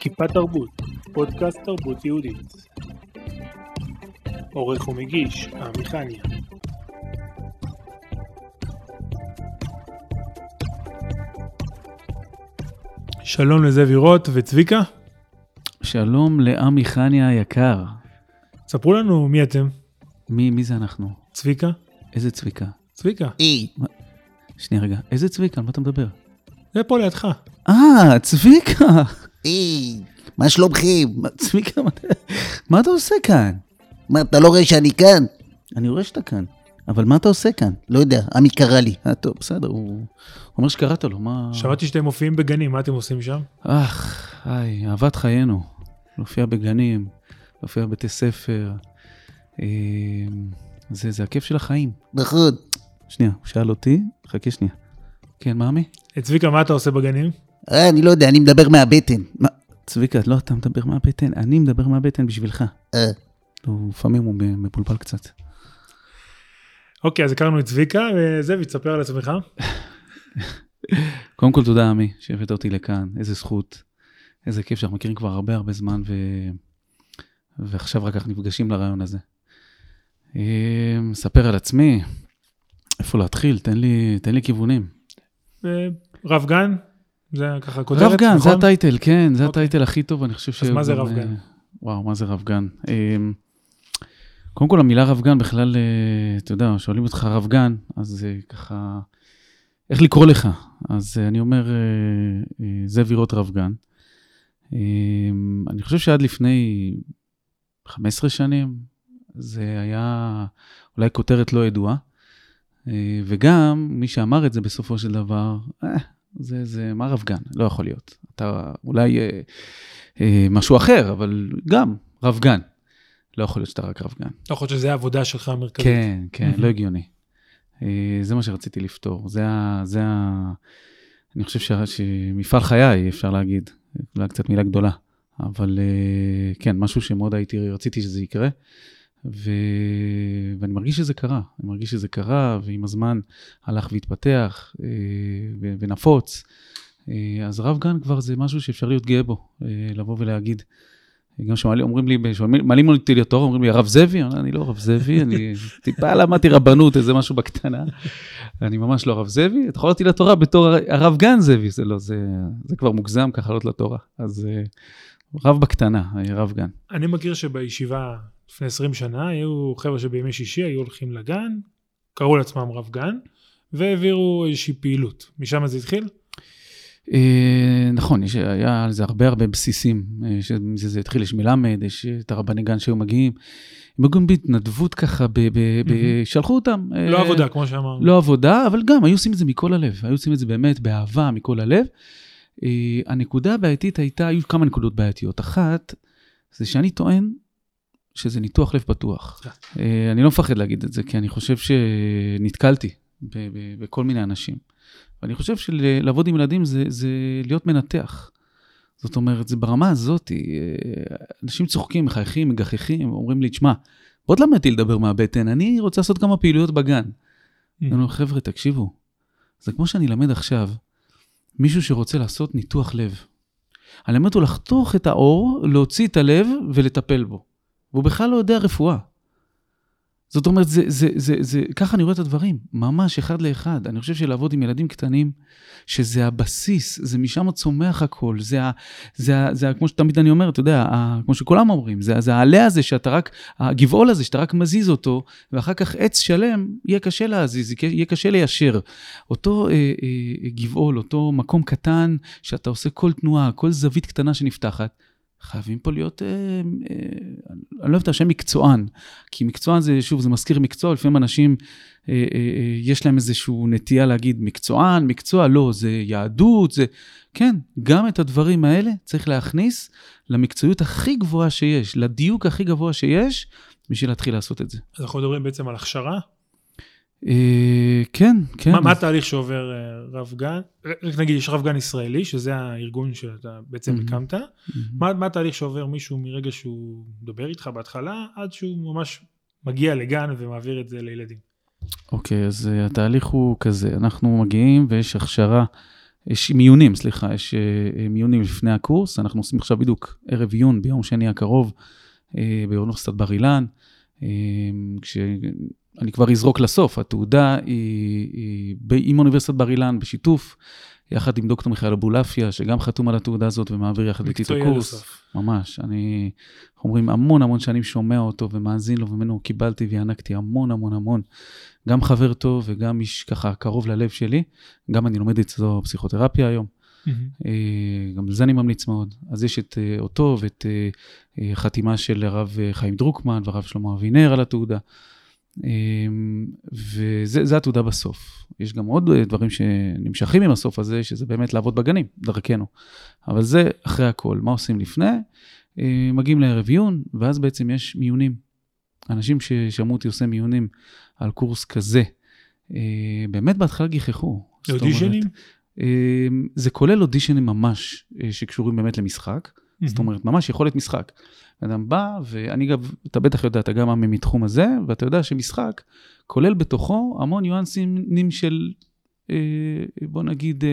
כיפה תרבות, פודקאסט תרבות יהודית. עורך ומגיש, עמיחניה. שלום לזאב ירות וצביקה, שלום לעמי חניה היקר. ספרו לנו מי אתם. מי, מי זה אנחנו? צביקה? איזה צביקה? צביקה. היי, שנייה רגע, איזה צביקה? על מה אתה מדבר? זה פה לידך. אה, צביקה! היי, מה שלומכם? צביקה, מה, מה אתה עושה כאן? מה, אתה לא רואה שאני כאן? אני רואה שאתה כאן, אבל מה אתה עושה כאן? לא יודע, עמי קרא לי. אה, טוב, בסדר, הוא הוא אומר שקראת לו, מה... שמעתי שאתם מופיעים בגנים, מה אתם עושים שם? אך, היי, אהבת חיינו. להופיע בגנים, להופיע בבתי ספר. אה, זה, זה הכיף של החיים. נכון. שנייה, הוא שאל אותי, חכה שנייה. כן, מאמי? אה, צביקה, מה אתה עושה בגנים? אה, אני לא יודע, אני מדבר מהבטן. מה, צביקה, לא אתה מדבר מהבטן, אני מדבר מהבטן בשבילך. אה, הוא, לפעמים הוא מבולבל קצת. אוקיי, אז הכרנו את צביקה, וזאב, תספר על עצמך. קודם כל תודה עמי שהבאת אותי לכאן, איזה זכות, איזה כיף שאנחנו מכירים כבר הרבה הרבה זמן ו... ועכשיו רק אנחנו נפגשים לרעיון הזה. אה, מספר על עצמי, איפה להתחיל, תן לי, תן לי כיוונים. אה, רב גן, זה ככה כותרת, רב גן, נכון? זה הטייטל, כן, זה אוקיי. הטייטל הכי טוב, אני חושב ש... אז מה זה רב גן? וואו, מה זה רב גן? אה, קודם כל, המילה רב גן בכלל, אה, אתה יודע, שואלים אותך רב גן, אז זה ככה, איך לקרוא לך? אז אה, אני אומר, אה, אה, זאב יראות רב גן. אה, אני חושב שעד לפני 15 שנים, זה היה אולי כותרת לא ידועה, אה, וגם מי שאמר את זה בסופו של דבר, אה, זה, זה מה רב גן? לא יכול להיות. אתה אולי אה, אה, משהו אחר, אבל גם רב גן. לא יכול להיות שאתה רק רב גן. לא יכול להיות שזה העבודה שלך המרכזית. כן, כן, מהמם. לא הגיוני. אה, זה מה שרציתי לפתור. זה ה... זה ה... אני חושב ש... שמפעל חיי, אפשר להגיד. אולי קצת מילה גדולה. אבל אה, כן, משהו שמאוד הייתי, רציתי שזה יקרה. ו... ואני מרגיש שזה קרה. אני מרגיש שזה קרה, ועם הזמן הלך והתפתח אה, ו... ונפוץ. אה, אז רב גן כבר זה משהו שאפשר להיות גאה בו, אה, לבוא ולהגיד. גם שמעלים, אומרים לי, מעלים אותי לתואר, אומרים לי, הרב זאבי? אני לא הרב זאבי, אני טיפה למדתי רבנות, איזה משהו בקטנה. אני ממש לא הרב זאבי. אתה יכול אותי לתורה בתור הרב גן זאבי, זה לא, זה, זה כבר מוגזם ככה לעלות לתורה. אז רב בקטנה, רב גן. אני מכיר שבישיבה לפני 20 שנה היו חבר'ה שבימי שישי היו הולכים לגן, קראו לעצמם רב גן, והעבירו איזושהי פעילות. משם זה התחיל? אה, נכון, יש, היה על זה הרבה הרבה בסיסים, אה, שמזה זה התחיל, יש מלמד, יש את הרבני גן שהיו מגיעים. הם מגיעים בהתנדבות ככה, ב, ב, ב. שלחו אותם. לא אה, עבודה, כמו שאמרנו. לא עבודה, אבל גם היו עושים את זה מכל הלב, היו עושים את זה באמת באהבה, מכל הלב. אה, הנקודה הבעייתית הייתה, היו כמה נקודות בעייתיות. אחת, זה שאני טוען שזה ניתוח לב פתוח. אה, אני לא מפחד להגיד את זה, כי אני חושב שנתקלתי בכל מיני אנשים. ואני חושב שלעבוד עם ילדים זה, זה להיות מנתח. זאת אומרת, זה ברמה הזאת, אה, אנשים צוחקים, מחייכים, מגחכים, אומרים לי, תשמע, בוא תלמד אותי לדבר מהבטן, אני רוצה לעשות כמה פעילויות בגן. אני אומר, חבר'ה, תקשיבו, זה כמו שאני אלמד עכשיו מישהו שרוצה לעשות ניתוח לב. אני אלמד אותו לחתוך את האור, להוציא את הלב ולטפל בו. והוא בכלל לא יודע רפואה. זאת אומרת, זה, זה, זה, זה, ככה אני רואה את הדברים, ממש אחד לאחד. אני חושב שלעבוד עם ילדים קטנים, שזה הבסיס, זה משם צומח הכל, זה, ה, זה, ה, זה ה, כמו שתמיד אני אומר, אתה יודע, ה, כמו שכולם אומרים, זה, זה העלה הזה שאתה רק, הגבעול הזה שאתה רק מזיז אותו, ואחר כך עץ שלם, יהיה קשה להזיז, יהיה קשה ליישר. אותו אה, אה, גבעול, אותו מקום קטן, שאתה עושה כל תנועה, כל זווית קטנה שנפתחת, חייבים פה להיות, אה, אה, אני לא אוהב את השם מקצוען, כי מקצוען זה, שוב, זה מזכיר מקצוע, לפעמים אנשים, אה, אה, אה, יש להם איזושהי נטייה להגיד מקצוען, מקצוע, לא, זה יהדות, זה... כן, גם את הדברים האלה צריך להכניס למקצועיות הכי גבוהה שיש, לדיוק הכי גבוה שיש, בשביל להתחיל לעשות את זה. אז אנחנו מדברים בעצם על הכשרה. אה, כן, כן. מה, התהליך שעובר אה, רב גן? רק נגיד, יש רב גן ישראלי, שזה הארגון שאתה בעצם. הקמת. מה, התהליך שעובר מישהו מרגע שהוא מדבר איתך בהתחלה, עד שהוא ממש מגיע לגן ומעביר את זה לילדים? אוקיי, אז אה, התהליך הוא כזה, אנחנו מגיעים ויש הכשרה, יש מיונים, סליחה, יש מיונים לפני הקורס, אנחנו עושים עכשיו בדיוק ערב עיון ביום שני הקרוב באוניברסיטת בר אילן, אה, כשאני כבר אזרוק לסוף, התעודה היא, היא ב- עם אוניברסיטת בר אילן בשיתוף, יחד עם דוקטור מיכאל אבולעפיה, שגם חתום על התעודה הזאת ומעביר יחד איתי את הקורס. הסוף. ממש, אני, איך אומרים, המון המון שנים שומע אותו ומאזין לו, וממנו קיבלתי וינקתי המון המון המון. גם חבר טוב וגם איש ככה קרוב ללב שלי. גם אני לומד אצלו פסיכותרפיה היום. מהמם. אה, גם לזה אני ממליץ מאוד. אז יש את אה, אותו ואת אה, חתימה של הרב חיים דרוקמן והרב שלמה אבינר על התעודה. אה, וזה התעודה בסוף. יש גם עוד אה, דברים שנמשכים עם הסוף הזה, שזה באמת לעבוד בגנים, דרכנו. אבל זה אחרי הכל. מה עושים לפני? אה, מגיעים לערב עיון, ואז בעצם יש מיונים. אנשים ששמעו אותי עושה מיונים על קורס כזה, אה, באמת בהתחלה גיחכו. אודישנים? זה כולל אודישנים ממש שקשורים באמת למשחק. זאת אומרת, ממש יכולת משחק. אדם בא, ואני גם, אתה בטח יודע, אתה גם מתחום הזה, ואתה יודע שמשחק כולל בתוכו המון ניואנסים של, אה, בוא נגיד,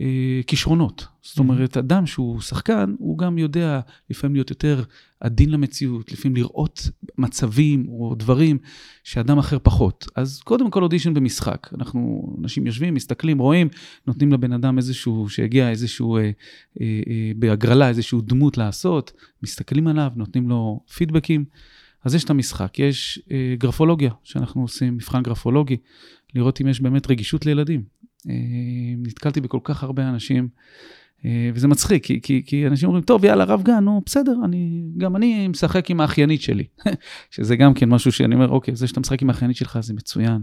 אה, כישרונות. זאת אומרת, אדם שהוא שחקן, הוא גם יודע לפעמים להיות יותר עדין למציאות, לפעמים לראות מצבים או דברים שאדם אחר פחות. אז קודם כל אודישן במשחק. אנחנו, אנשים יושבים, מסתכלים, רואים, נותנים לבן אדם איזשהו, שהגיע איזשהו, אה, אה, אה, בהגרלה, איזשהו דמות לעשות, מסתכלים עליו, נותנים לו פידבקים. אז יש את המשחק, יש אה, גרפולוגיה, שאנחנו עושים מבחן גרפולוגי, לראות אם יש באמת רגישות לילדים. אה, נתקלתי בכל כך הרבה אנשים, אה, וזה מצחיק, כי, כי, כי אנשים אומרים, טוב, יאללה, רב גן, נו, בסדר, אני, גם אני משחק עם האחיינית שלי. שזה גם כן משהו שאני אומר, אוקיי, זה שאתה משחק עם האחיינית שלך זה מצוין,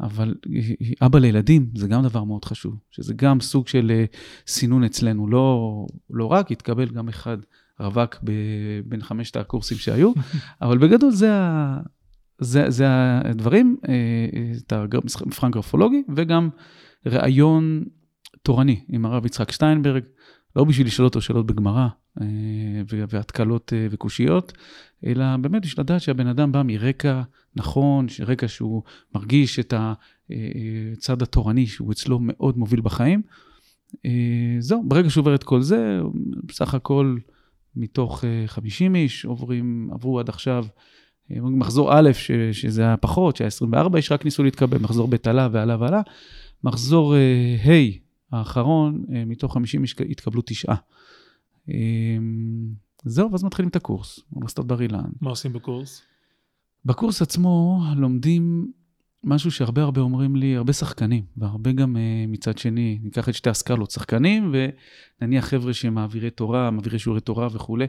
אבל אה, אבא לילדים זה גם דבר מאוד חשוב, שזה גם סוג של סינון אצלנו, לא, לא רק, התקבל גם אחד רווק ב, בין חמשת הקורסים שהיו, אבל בגדול זה, ה, זה, זה הדברים, את המבחן גרפולוגי, וגם ראיון תורני עם הרב יצחק שטיינברג, לא בשביל לשאול אותו שאלות בגמרא אה, והתקלות אה, וקושיות, אלא באמת בשביל לדעת שהבן אדם בא מרקע נכון, רקע שהוא מרגיש את הצד התורני שהוא אצלו מאוד מוביל בחיים. אה, זהו, ברגע שהוא עובר את כל זה, בסך הכל מתוך אה, 50 איש עוברים, עברו עד עכשיו אה, מחזור א', ש, שזה היה פחות, שהיה 24 איש רק ניסו להתקבל, מחזור ב' עלה ועלה ועלה. מחזור אה, ה' האחרון, אה, מתוך 50 איש התקבלו תשעה. אה, זהו, ואז מתחילים את הקורס, אוניברסיטת בר אילן. מה עושים בקורס? בקורס עצמו לומדים משהו שהרבה הרבה אומרים לי, הרבה שחקנים, והרבה גם uh, מצד שני, ניקח את שתי הסקלות, שחקנים ונניח חבר'ה שהם מעבירי תורה, מעבירי שיעורי תורה וכולי,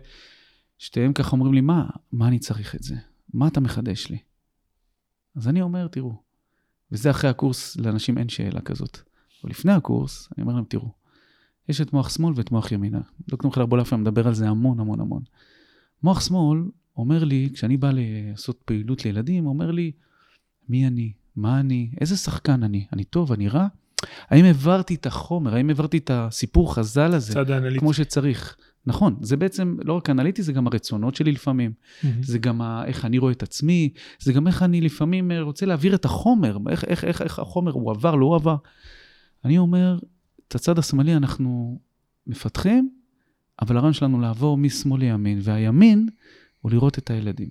שתיהם ככה אומרים לי, מה, מה אני צריך את זה? מה אתה מחדש לי? אז אני אומר, תראו, וזה אחרי הקורס, לאנשים אין שאלה כזאת. אבל לפני הקורס, אני אומר להם, תראו, יש את מוח שמאל ואת מוח ימינה. דוקטור מיכאל אבולעפיה מדבר על זה המון המון המון. מוח שמאל אומר לי, כשאני בא לעשות פעילות לילדים, אומר לי, מי אני? מה אני? איזה שחקן אני? אני טוב? אני רע? האם העברתי את החומר? האם העברתי את הסיפור חז"ל הזה צד האנליטי. כמו שצריך? נכון, זה בעצם לא רק אנליטי, זה גם הרצונות שלי לפעמים. מהמם. זה גם ה- איך אני רואה את עצמי, זה גם איך אני לפעמים אה, רוצה להעביר את החומר, איך, איך, איך, איך החומר הוא עבר, לא עבר. אני אומר, את הצד השמאלי אנחנו מפתחים, אבל הרעיון שלנו לעבור משמאל לימין, והימין הוא לראות את הילדים.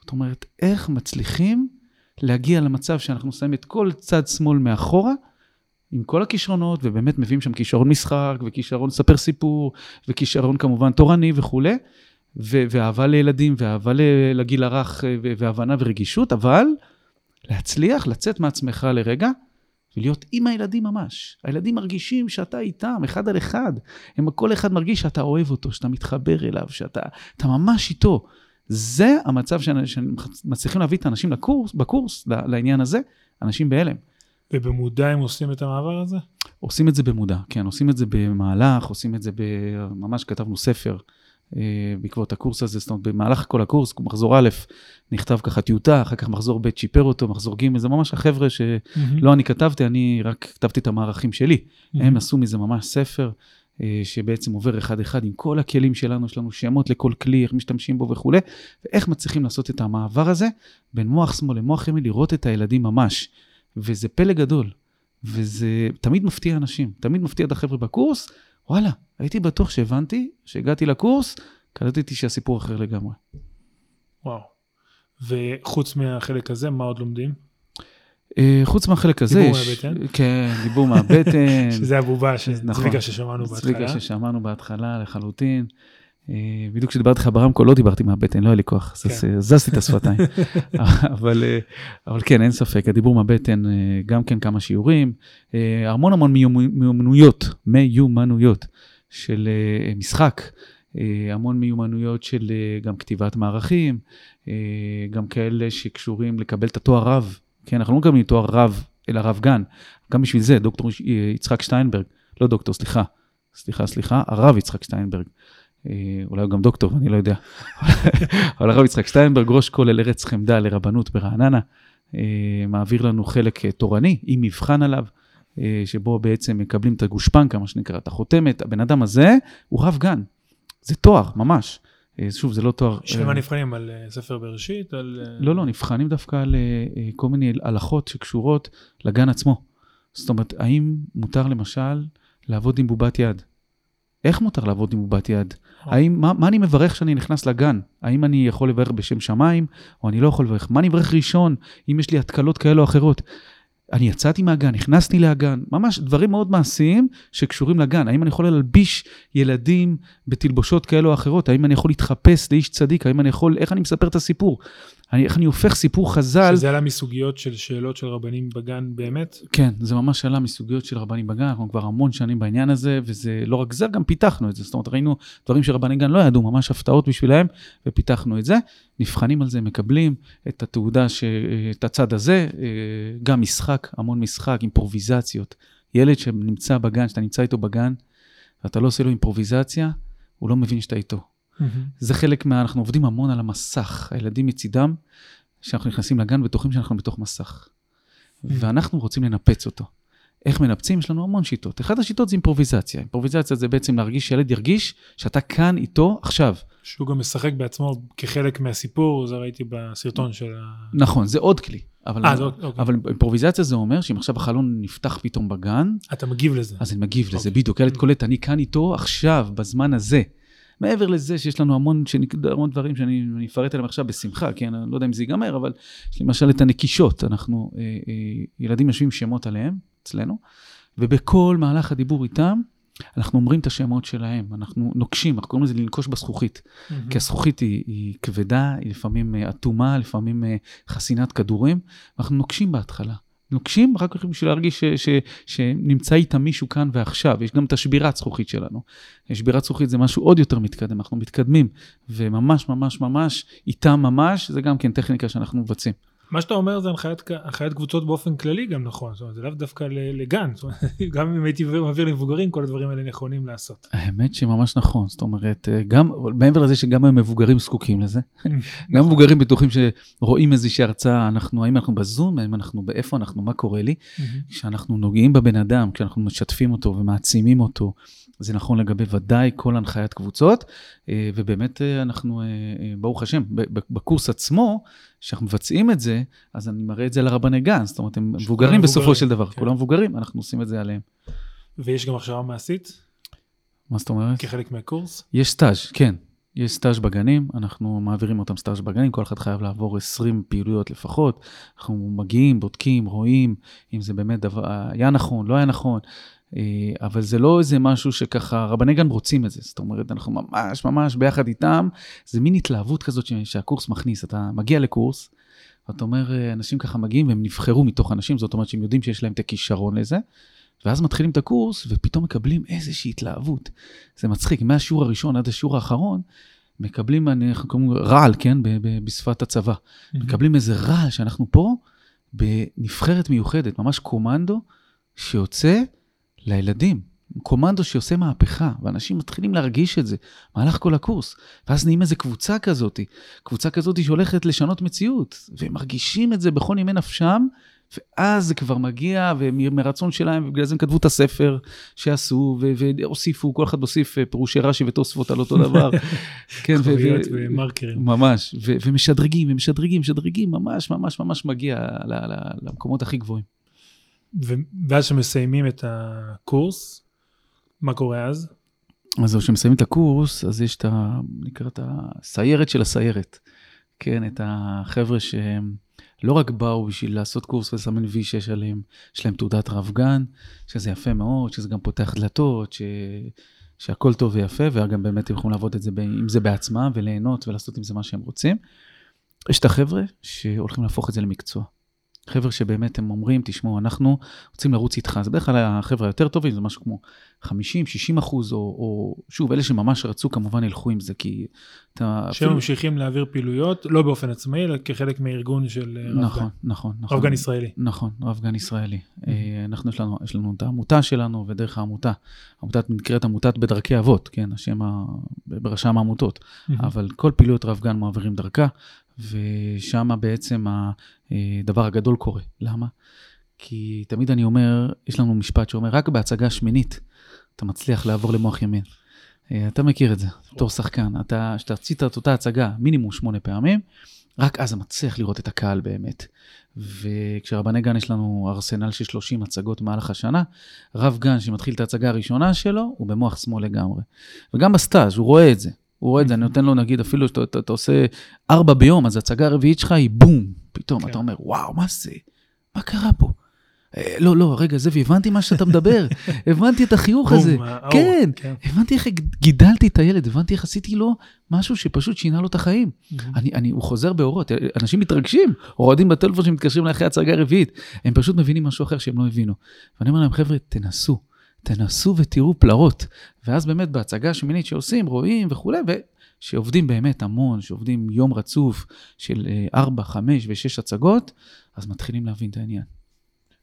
זאת אומרת, איך מצליחים להגיע למצב שאנחנו שמים את כל צד שמאל מאחורה, עם כל הכישרונות, ובאמת מביאים שם כישרון משחק, וכישרון לספר סיפור, וכישרון כמובן תורני וכולי, ו- ואהבה לילדים, ואהבה לגיל הרך, ו- והבנה ורגישות, אבל להצליח לצאת מעצמך לרגע, ולהיות עם הילדים ממש. הילדים מרגישים שאתה איתם, אחד על אחד. הם, כל אחד מרגיש שאתה אוהב אותו, שאתה מתחבר אליו, שאתה אתה ממש איתו. זה המצב שמצליחים להביא את האנשים לקורס, בקורס, לעניין הזה, אנשים בהלם. ובמודע הם עושים את המעבר הזה? עושים את זה במודע, כן, עושים את זה במהלך, עושים את זה ב... ממש כתבנו ספר אה, בעקבות הקורס הזה, זאת אומרת, במהלך כל הקורס, מחזור א', נכתב ככה טיוטה, אחר כך מחזור ב' שיפר אותו, מחזור ג', זה ממש החבר'ה שלא. אני כתבתי, אני רק כתבתי את המערכים שלי. הם עשו מזה ממש ספר, אה, שבעצם עובר אחד-אחד עם כל הכלים שלנו, יש לנו שמות לכל כלי, איך משתמשים בו וכולי, ואיך מצליחים לעשות את המעבר הזה בין מוח שמאל למוח ימין, לראות את הילדים ממש. וזה פלא גדול, וזה תמיד מפתיע אנשים, תמיד מפתיע את החבר'ה בקורס, וואלה, הייתי בטוח שהבנתי, שהגעתי לקורס, קלטתי שהסיפור אחר לגמרי. וואו. וחוץ מהחלק הזה, מה עוד לומדים? אה, חוץ מהחלק הזה, דיבור יש- מהבטן? כן, דיבור מהבטן. שזה הבובה של נכון. צביקה ששמענו צביקה בהתחלה. ששמענו בהתחלה לחלוטין. אה, בדיוק כשדיברתי לך ברמקול לא דיברתי מהבטן, לא היה לי כוח, כן. אז זזתי את השפתיים. אבל, אה, אבל כן, אין ספק, הדיבור מהבטן, אה, גם כן כמה שיעורים, אה, המון המון מיומ- מיומנויות, מיומנויות של אה, משחק, אה, המון מיומנויות של אה, גם כתיבת מערכים, אה, גם כאלה שקשורים לקבל את התואר רב, כן, אנחנו לא מקבלים תואר רב, אלא רב גן, גם בשביל זה, דוקטור אה, יצחק שטיינברג, לא דוקטור, סליחה, סליחה, סליחה, הרב יצחק שטיינברג. אה, אולי הוא גם דוקטור, אני לא יודע. אבל הרב יצחק שטיינברג, ראש כולל ארץ חמדה לרבנות ברעננה, אה, מעביר לנו חלק אה, תורני עם מבחן עליו, שבו בעצם מקבלים את הגושפנקה, מה שנקרא, את החותמת. הבן אדם הזה הוא רב גן. זה תואר, ממש. שוב, זה לא תואר... של מה נבחנים? על ספר בראשית? על... לא, לא, נבחנים דווקא על כל מיני הלכות שקשורות לגן עצמו. זאת אומרת, האם מותר למשל לעבוד עם בובת יד? איך מותר לעבוד עם בובת יד? האם, מה, מה אני מברך כשאני נכנס לגן? האם אני יכול לברך בשם שמיים, או אני לא יכול לברך? מה אני מברך ראשון, אם יש לי התקלות כאלה או אחרות? אני יצאתי מהגן, נכנסתי להגן, ממש דברים מאוד מעשיים שקשורים לגן. האם אני יכול להלביש ילדים בתלבושות כאלה או אחרות? האם אני יכול להתחפש לאיש צדיק? האם אני יכול, איך אני מספר את הסיפור? אני, איך אני הופך סיפור חז"ל? שזה עלה מסוגיות של שאלות של רבנים בגן באמת? כן, זה ממש עלה מסוגיות של רבנים בגן, אנחנו כבר המון שנים בעניין הזה, וזה לא רק זה, גם פיתחנו את זה. זאת אומרת, ראינו דברים שרבני גן לא ידעו, ממש הפתעות בשבילם, ופיתחנו את זה. נבחנים על זה, מקבלים את התעודה, ש... את הצד הזה, אה, גם משחק, המון משחק, אימפרוביזציות. ילד שנמצא בגן, שאתה נמצא איתו בגן, ואתה לא עושה לו אימפרוביזציה, הוא לא מבין שאתה איתו. זה חלק מה... אנחנו עובדים המון על המסך. הילדים מצידם, כשאנחנו נכנסים לגן, בטוחים שאנחנו בתוך מסך. ואנחנו רוצים לנפץ אותו. איך מנפצים? יש לנו המון שיטות. אחת השיטות זה אימפרוביזציה. אימפרוביזציה זה בעצם להרגיש שילד ירגיש שאתה כאן איתו עכשיו. שהוא גם משחק בעצמו כחלק מהסיפור, זה ראיתי בסרטון של ה... נכון, זה עוד כלי. אבל, אה, זה עוד- אוקיי. אבל אימפרוביזציה זה אומר שאם עכשיו החלון נפתח פתאום בגן, אתה מגיב לזה. אז אני מגיב לזה, אוקיי. בדיוק. ילד קולט, אני כאן איתו עכשיו, בזמן הזה. מעבר לזה שיש לנו המון, המון דברים שאני אני אפרט עליהם עכשיו בשמחה, כן? אני לא יודע אם זה ייגמר, אבל למשל את הנקישות. אנחנו, אה, אה, ילדים יושבים שמות עליהם, אצלנו, ובכל מהלך הדיבור איתם, אנחנו אומרים את השמות שלהם, אנחנו נוקשים, אנחנו קוראים לזה לנקוש בזכוכית. מהמם. כי הזכוכית היא, היא כבדה, היא לפעמים אה, אטומה, לפעמים אה, חסינת כדורים, ואנחנו נוקשים בהתחלה. נוקשים רק בשביל להרגיש ש, ש, שנמצא איתם מישהו כאן ועכשיו. יש גם את השבירת זכוכית שלנו. שבירת זכוכית זה משהו עוד יותר מתקדם, אנחנו מתקדמים, וממש ממש ממש, איתם ממש, זה גם כן טכניקה שאנחנו מבצעים. מה שאתה אומר זה הנחיית, הנחיית קבוצות באופן כללי גם נכון, זאת אומרת, זה לאו דווקא לגן, זאת אומרת, גם אם הייתי מעביר למבוגרים, כל הדברים האלה נכונים לעשות. האמת שממש נכון, זאת אומרת, אה, גם, מעבר לזה שגם המבוגרים זקוקים לזה, גם מבוגרים בטוחים שרואים איזושהי הרצאה, אנחנו, האם אנחנו בזום, האם אנחנו, באיפה אנחנו, מה קורה לי, כשאנחנו נוגעים בבן אדם, כשאנחנו משתפים אותו ומעצימים אותו, זה נכון לגבי ודאי כל הנחיית קבוצות, אה, ובאמת אה, אנחנו, אה, ברוך השם, בקורס עצמו, כשאנחנו מבצעים את זה, אז אני מראה את זה לרבני גן, זאת אומרת, הם מבוגרים בסופו מבוגרים, של דבר, כן. כולם מבוגרים, אנחנו עושים את זה עליהם. ויש גם הכשרה מעשית מה זאת אומרת? כחלק מהקורס. יש סטאז', כן. יש סטאז' בגנים, אנחנו מעבירים אותם סטאז' בגנים, כל אחד חייב לעבור 20 פעילויות לפחות. אנחנו מגיעים, בודקים, רואים אם זה באמת דבר, היה נכון, לא היה נכון, אה, אבל זה לא איזה משהו שככה, רבני גן רוצים את זה. זאת אומרת, אנחנו ממש ממש ביחד איתם, זה מין התלהבות כזאת שהקורס מכניס. אתה מגיע לקורס, ואתה אומר, אה, אנשים ככה מגיעים והם נבחרו מתוך אנשים, זאת אומרת שהם יודעים שיש להם את הכישרון לזה. ואז מתחילים את הקורס, ופתאום מקבלים איזושהי התלהבות. זה מצחיק, מהשיעור הראשון עד השיעור האחרון, מקבלים, אנחנו קוראים רעל, כן, ב- ב- בשפת הצבא. מקבלים איזה רעל שאנחנו פה בנבחרת מיוחדת, ממש קומנדו שיוצא לילדים. קומנדו שעושה מהפכה, ואנשים מתחילים להרגיש את זה במהלך כל הקורס. ואז נהיים איזה קבוצה כזאת, קבוצה כזאת שהולכת לשנות מציאות, והם מרגישים את זה בכל נימי נפשם, ואז זה כבר מגיע, ומרצון שלהם, ובגלל זה הם כתבו את הספר שעשו, והוסיפו, כל אחד הוסיף אה, פירושי רש"י ותוספות על אותו דבר. כן, ו- ומרקרים. ממש, ומשדרגים, ומשדרגים, משדרגים, ממש, ממש, ממש מגיע למקומות הכי גבוהים. ואז שמסיימים את הקורס, מה קורה אז? אז זהו, כשמסיימים את הקורס, אז יש את ה... נקרא את הסיירת של הסיירת. כן, את החבר'ה שהם לא רק באו בשביל לעשות קורס ולסמן V6 עליהם, יש להם תעודת רב גן, שזה יפה מאוד, שזה גם פותח דלתות, ש... שהכל טוב ויפה, וגם באמת הם יכולים לעבוד את זה. עם זה בעצמם, וליהנות ולעשות עם זה מה שהם רוצים. יש את החבר'ה שהולכים להפוך את זה למקצוע. חבר'ה שבאמת הם אומרים, תשמעו, אנחנו רוצים לרוץ איתך. זה בדרך כלל החבר'ה היותר טובים, זה משהו כמו 50, 60 אחוז, או, או שוב, אלה שממש רצו כמובן ילכו עם זה, כי אתה... שהם ממשיכים להעביר פעילויות, לא באופן עצמאי, אלא כחלק מהארגון של אה, רב נכון, גן. נכון, נכון. רב גן ישראלי. נכון, רב גן ישראלי. אה, אנחנו, יש לנו, יש לנו את העמותה שלנו, ודרך העמותה, העמותה נקראת עמותת בדרכי אבות, כן, השם ה... ברשם העמותות. אבל כל פעילויות רב גן מעבירים דרכה, ושם בעצם הדבר הגדול קורה. למה? כי תמיד אני אומר, יש לנו משפט שאומר, רק בהצגה שמינית אתה מצליח לעבור למוח ימין. אה, אתה מכיר את זה, בתור שחקן. אתה, כשאתה עשית את אותה הצגה מינימום שמונה פעמים, רק אז אתה מצליח לראות את הקהל באמת. וכשרבני גן יש לנו ארסנל של 30 הצגות במהלך השנה, רב גן שמתחיל את ההצגה הראשונה שלו, הוא במוח שמאל לגמרי. וגם בסטאז' הוא רואה את זה. הוא רואה את זה, אני נותן לו נגיד, אפילו שאתה אתה, אתה עושה ארבע ביום, אז ההצגה הרביעית שלך היא בום. פתאום כן. אתה אומר, וואו, מה זה? מה קרה פה? "אה, לא, לא, רגע, זאב, הבנתי מה שאתה מדבר. הבנתי את החיוך הזה. האור, כן, כן. הבנתי איך גידלתי את הילד, הבנתי איך עשיתי לו משהו שפשוט שינה לו את החיים. אני, אני, הוא חוזר באורות, אנשים מתרגשים, אוהדים בטלפון שמתקשרים אליי אחרי הצגה רביעית, הם פשוט מבינים משהו אחר שהם לא הבינו. ואני אומר להם, חבר'ה, תנסו, תנסו ותראו פלאות. ואז באמת בהצגה השמינית שעושים, רואים וכולי, ושעובדים באמת המון, שעובדים יום רצוף של אה, ארבע, חמש ושש הצגות, אז מתחילים להבין את העניין.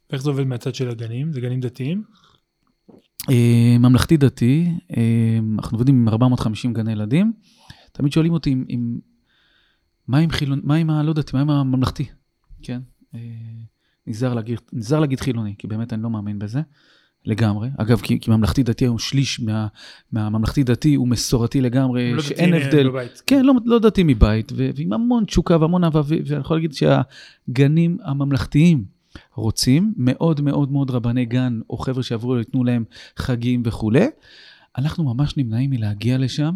ואיך זה עובד מהצד של הגנים? זה גנים דתיים? אה, ממלכתי דתי, אה, אנחנו עובדים עם 450 גני ילדים. תמיד שואלים אותי אם, אם, מה עם חילון, מה עם ה... לא יודעת, מה עם הממלכתי, כן? אה, נזהר להגיד, נזהר להגיד חילוני, כי באמת אני לא מאמין בזה, לגמרי. אגב, כי, כי ממלכתי דתי היום שליש מה, מהממלכתי דתי הוא מסורתי לגמרי, לא שאין הבדל. בבית. כן, לא, לא דתי מבית, ו- ועם המון תשוקה והמון אהבה, ואני יכול להגיד שהגנים הממלכתיים רוצים, מאוד מאוד מאוד רבני גן, או חבר'ה שיעברו, ייתנו להם חגים וכולי. אנחנו ממש נמנעים מלהגיע לשם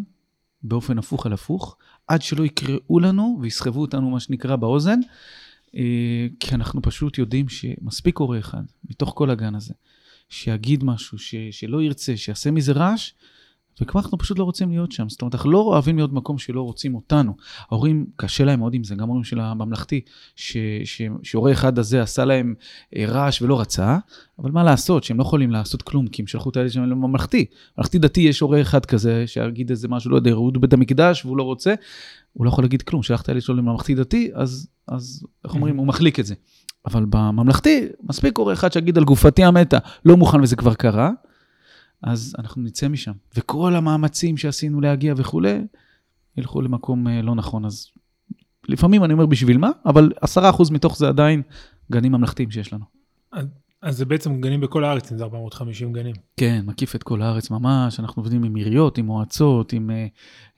באופן הפוך על הפוך, עד שלא יקראו לנו ויסחבו אותנו, מה שנקרא, באוזן, אה, כי אנחנו פשוט יודעים שמספיק הורה אחד, מתוך כל הגן הזה, שיגיד משהו, ש- שלא ירצה, שיעשה מזה רעש, וכבר אנחנו פשוט לא רוצים להיות שם. זאת אומרת, אנחנו לא אוהבים להיות במקום שלא רוצים אותנו. ההורים, קשה להם מאוד עם זה, גם ההורים של הממלכתי, שהורה אחד הזה עשה להם אה, רעש ולא רצה, אבל מה לעשות, שהם לא יכולים לעשות כלום, כי הם שלחו את הילד שלהם לממלכתי. ממלכתי דתי יש הורה אחד כזה, שיגיד איזה משהו, לא יודע, יראו בית המקדש והוא לא רוצה, הוא לא יכול להגיד כלום, שלח את הילד שלו לממלכתי דתי, אז, אז איך אומרים, הוא מחליק את זה. אבל בממלכתי, מספיק הורה אחד שיגיד על גופתי המתה, לא מוכן וזה כבר קרה, אז אנחנו נצא משם. וכל המאמצים שעשינו להגיע וכולי, ילכו למקום אה, לא נכון. אז לפעמים אני אומר בשביל מה, אבל 10% מתוך זה עדיין גנים ממלכתיים שיש לנו. אז זה בעצם גנים בכל הארץ, אם זה 450 גנים. כן, מקיף את כל הארץ ממש, אנחנו עובדים עם עיריות, עם מועצות, עם אה,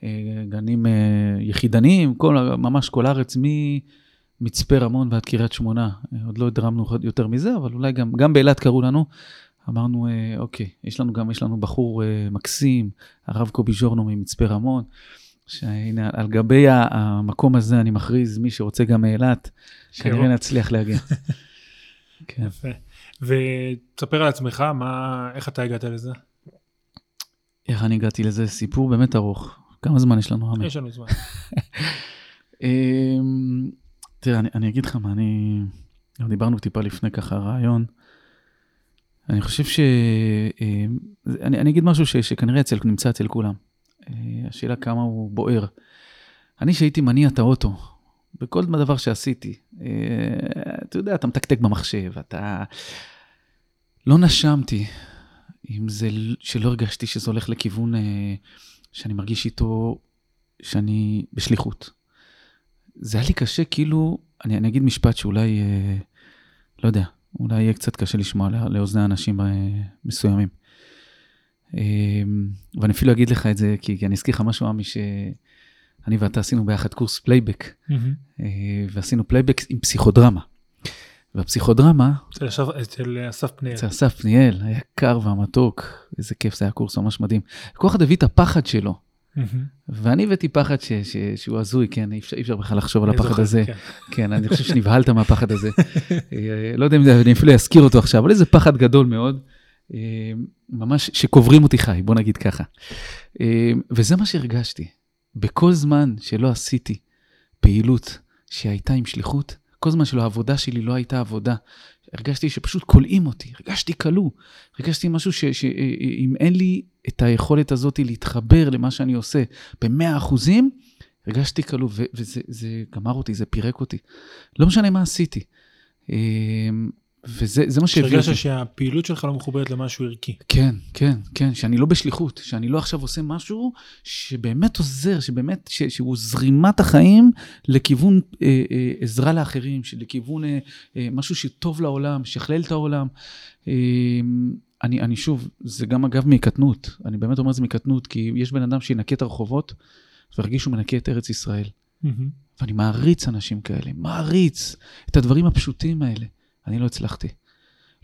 אה, גנים אה, יחידניים, כל, ממש כל הארץ, ממצפה רמון ועד קריית שמונה. עוד לא הדרמנו יותר מזה, אבל אולי גם, גם באילת קראו לנו. אמרנו, אה, אוקיי, יש לנו גם, יש לנו בחור אה, מקסים, הרב קובי ז'ורנו ממצפה רמון, שהנה, על גבי המקום הזה אני מכריז, מי שרוצה גם מאילת, כנראה. נצליח להגיע. כן. יפה. ותספר על עצמך, מה, איך אתה הגעת לזה? איך אני הגעתי לזה? סיפור באמת ארוך. כמה זמן יש לנו, עמי? יש לנו זמן. תראה, אני, אני אגיד לך מה, אני... דיברנו טיפה לפני ככה רעיון. אני חושב ש... אמ, אני, אני אגיד משהו ש, שכנראה אצל, נמצא אצל כולם. אה, השאלה כמה הוא בוער. אני, שהייתי מניע את האוטו, בכל דבר שעשיתי, אה, אתה יודע, אתה מתקתק במחשב, אתה... לא נשמתי עם זה שלא הרגשתי שזה הולך לכיוון אה, שאני מרגיש איתו שאני בשליחות. זה היה לי קשה, כאילו, אני, אני אגיד משפט שאולי אה, לא יודע, אולי יהיה קצת קשה לשמוע לא- לאוזני אנשים אה, מסוימים. אה, ואני אפילו אגיד לך את זה, כי, כי אני אזכיר לך משהו, עמי, שאני ואתה עשינו ביחד קורס פלייבק, מהמם. אה, ועשינו פלייבק עם פסיכודרמה. והפסיכודרמה, אצל אסף- אצל אסף פניאל. אצל אסף פניאל, היקר והמתוק, איזה כיף, זה היה קורס ממש מדהים. כל אחד הביא את הפחד שלו. ואני הבאתי ש, שהוא הזוי, כן, אי אפשר, בכלל לחשוב על הפחד הזה. כן. כן, אני חושב שנבהלת מהפחד הזה. אה, לא יודע אם אני אפילו אזכיר אותו עכשיו, אבל איזה פחד גדול מאוד, אה, ממש שקוברים אותי חי, בוא נגיד ככה. אה, וזה מה שהרגשתי. בכל זמן שלא עשיתי פעילות שהייתה עם שליחות, כל זמן שלא העבודה שלי לא הייתה עבודה, הרגשתי שפשוט כולאים אותי, הרגשתי כלוא, הרגשתי משהו שאם אין לי את היכולת הזאת להתחבר למה שאני עושה במאה אחוזים, הרגשתי כלוא, וזה זה גמר אותי, זה פירק אותי. לא משנה מה עשיתי. וזה זה מה שהביא אותי. שהרגשת שהפעילות שלך לא מחוברת למשהו ערכי. כן, כן, כן, שאני לא בשליחות, שאני לא עכשיו עושה משהו שבאמת עוזר, שבאמת, ש, שהוא זרימת החיים לכיוון אה, אה, עזרה לאחרים, לכיוון אה, אה, משהו שטוב לעולם, שיכלל את העולם. אה, אני, אני שוב, זה גם אגב מקטנות, אני באמת אומר את זה מקטנות, כי יש בן אדם שינקה את הרחובות והרגיש שהוא מנקה את ארץ ישראל. מהמם. ואני מעריץ אנשים כאלה, מעריץ את הדברים הפשוטים האלה. אני לא הצלחתי.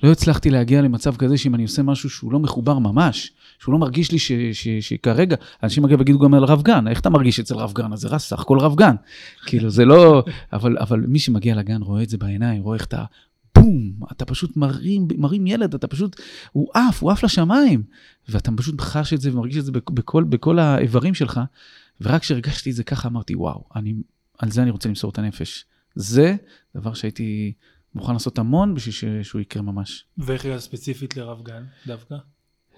לא הצלחתי להגיע למצב כזה שאם אני עושה משהו שהוא לא מחובר ממש, שהוא לא מרגיש לי ש, ש, שכרגע, אנשים אגב יגידו גם על רב גן, איך אתה מרגיש אצל רב גן? אז זה רס סך הכל רב גן. כאילו זה לא, אבל, אבל מי שמגיע לגן רואה את זה בעיניים, רואה איך אתה, בום, אתה פשוט מרים, מרים ילד, אתה פשוט, הוא עף, הוא עף לשמיים. ואתה פשוט חש את זה ומרגיש את זה בכ- בכל, בכל האיברים שלך. ורק כשהרגשתי את זה ככה אמרתי, וואו, אני, על זה אני רוצה למסור את הנפש. זה דבר שהייתי מוכן לעשות המון בשביל ש- שהוא יקרה ממש. ואיך הגעת ספציפית לרב גן דווקא?